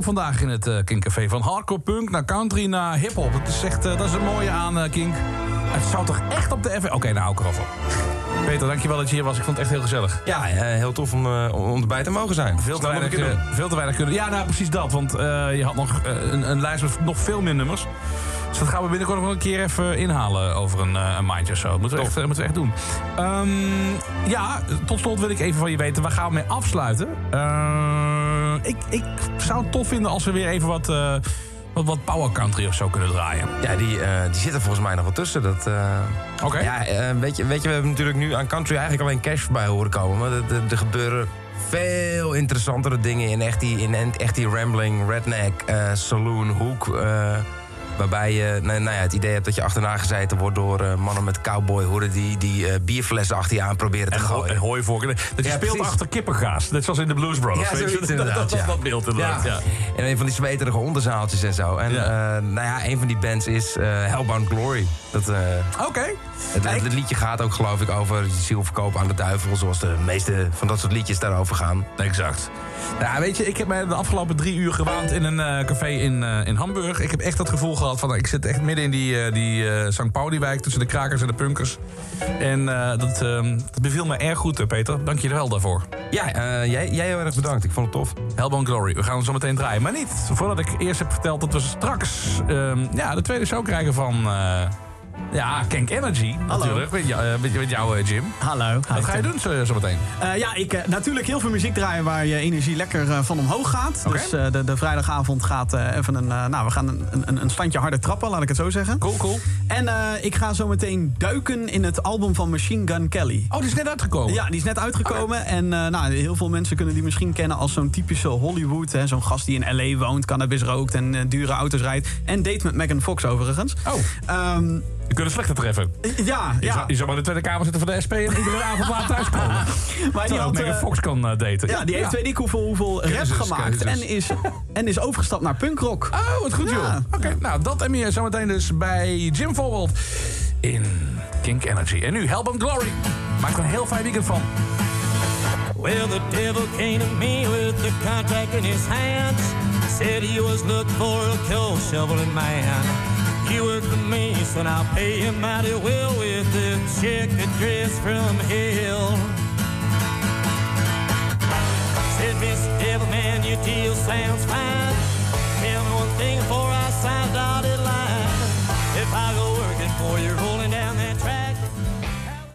Speaker 3: op vandaag in het eh Kinkcafé. Van hardcore punk naar country naar hip-hop. Het is echt, eh, dat is het mooie aan eh, Kink. Het zou toch echt op de FM... Oké, nou hou ik. Peter, dankjewel dat je hier was. Ik vond het echt heel gezellig.
Speaker 4: Ja, heel tof om, eh, om erbij te mogen zijn.
Speaker 3: Veel te,
Speaker 4: Snel
Speaker 3: weinig, eh, veel te weinig kunnen. Ja, nou precies dat. Want je had nog een, een lijst met nog veel meer nummers. Dus dat gaan we binnenkort nog wel een keer even inhalen over een, een maandje of zo. Moeten we, echt, moeten we echt doen. Ehm, ja, tot slot wil ik even van je weten, waar gaan we mee afsluiten? Eh, ik, ik zou het tof vinden als we weer even wat, eh, wat, wat power country of zo kunnen draaien.
Speaker 4: Ja, die, eh, die zitten volgens mij nog wel tussen. Dat, eh,
Speaker 3: Oké.
Speaker 4: Ja, weet, je, weet je, we hebben natuurlijk nu aan country eigenlijk alleen cash voorbij horen komen. Maar er- gebeuren veel interessantere dingen in echt die, in echt die rambling, redneck, saloon hoek. Waarbij je nou, nou ja, het idee hebt dat je achterna gezeten wordt door eh, mannen met cowboy hoeden die, die eh, bierflessen achter je aan proberen te
Speaker 3: En,
Speaker 4: gooien.
Speaker 3: en hooivorken. Dat je
Speaker 4: Ja,
Speaker 3: speelt
Speaker 4: precies.
Speaker 3: achter kippengaas. Net zoals in de Blues Brothers.
Speaker 4: Ja,
Speaker 3: weet je?
Speaker 4: zoiets [laughs]
Speaker 3: dat, dat, dat,
Speaker 4: ja.
Speaker 3: dat beeld inderdaad. Ja.
Speaker 4: En een van die zweterige onderzaaltjes en zo. En eh, nou ja, een van die bands is Hellbound Glory. Dat,
Speaker 3: Oké.
Speaker 4: Het, het liedje gaat ook geloof ik over ziel verkopen aan de duivel. Zoals de meeste van dat soort liedjes daarover gaan.
Speaker 3: Exact. Nou, weet je, ik heb mij de afgelopen drie uur gewaand in een eh, café in, eh, in Hamburg. Ik heb echt het gevoel gehad van, ik zit echt midden in die, eh, die St. Pauli-wijk... tussen de krakers en de punkers. En eh, dat, ehm, dat beviel me erg goed, Peter. Dank je wel daarvoor.
Speaker 4: Ja, jij, jij heel erg bedankt. Ik vond het tof.
Speaker 3: Hellbound Glory, we gaan hem zo meteen draaien. Maar niet voordat ik eerst heb verteld dat we straks ehm, ja, de tweede show krijgen van... ja, Kank Energy
Speaker 19: Hallo.
Speaker 3: natuurlijk. Met, jou, eh, met, met jou, eh, Jim.
Speaker 19: Hallo.
Speaker 3: Wat ga je doen zo, zo meteen?
Speaker 19: Eh, ja, ik natuurlijk heel veel muziek draaien waar je energie lekker van omhoog gaat. Dus de, de vrijdagavond gaat even een. nou, we gaan een, een, een standje harder trappen, laat ik het zo zeggen.
Speaker 3: Cool, cool.
Speaker 19: En ik ga zo meteen duiken in het album van Machine Gun Kelly.
Speaker 3: Oh, die is net uitgekomen?
Speaker 19: Ja, die is net uitgekomen. En nou, heel veel mensen kunnen die misschien kennen als zo'n typische Hollywood. Zo'n gast die in L.A. woont, cannabis rookt en dure auto's rijdt. En date met Megan Fox overigens.
Speaker 3: Oh.
Speaker 19: Ehm,
Speaker 3: Je kunt het slechter treffen.
Speaker 19: ja,
Speaker 3: Je,
Speaker 19: ja.
Speaker 3: zou, je zou maar in de Tweede Kamer zitten van de SP... en iedere avond laat thuiskomen. [laughs]
Speaker 19: Maar die had,
Speaker 3: Megan
Speaker 19: eh,
Speaker 3: Fox kan eh, daten.
Speaker 19: Ja, die heeft weet ik hoeveel, hoeveel rap gemaakt. En is, en is overgestapt naar punkrock.
Speaker 3: Oh, wat goed
Speaker 19: Ja.
Speaker 3: joh. Oké, nou dat en meer zometeen dus bij Jim Forward in Kink Energy. En nu Hellbound Glory. Maak er een heel fijn weekend van.
Speaker 20: Well, the devil came to me with the contract in his hands. Said he was looking for a coal shoveling man. You work for me, son, I'll pay him mighty well with a check address from hell. Said, Mr. Devil Man, your deal sounds fine. Tell me one thing before I sign dotted line. If I go working for your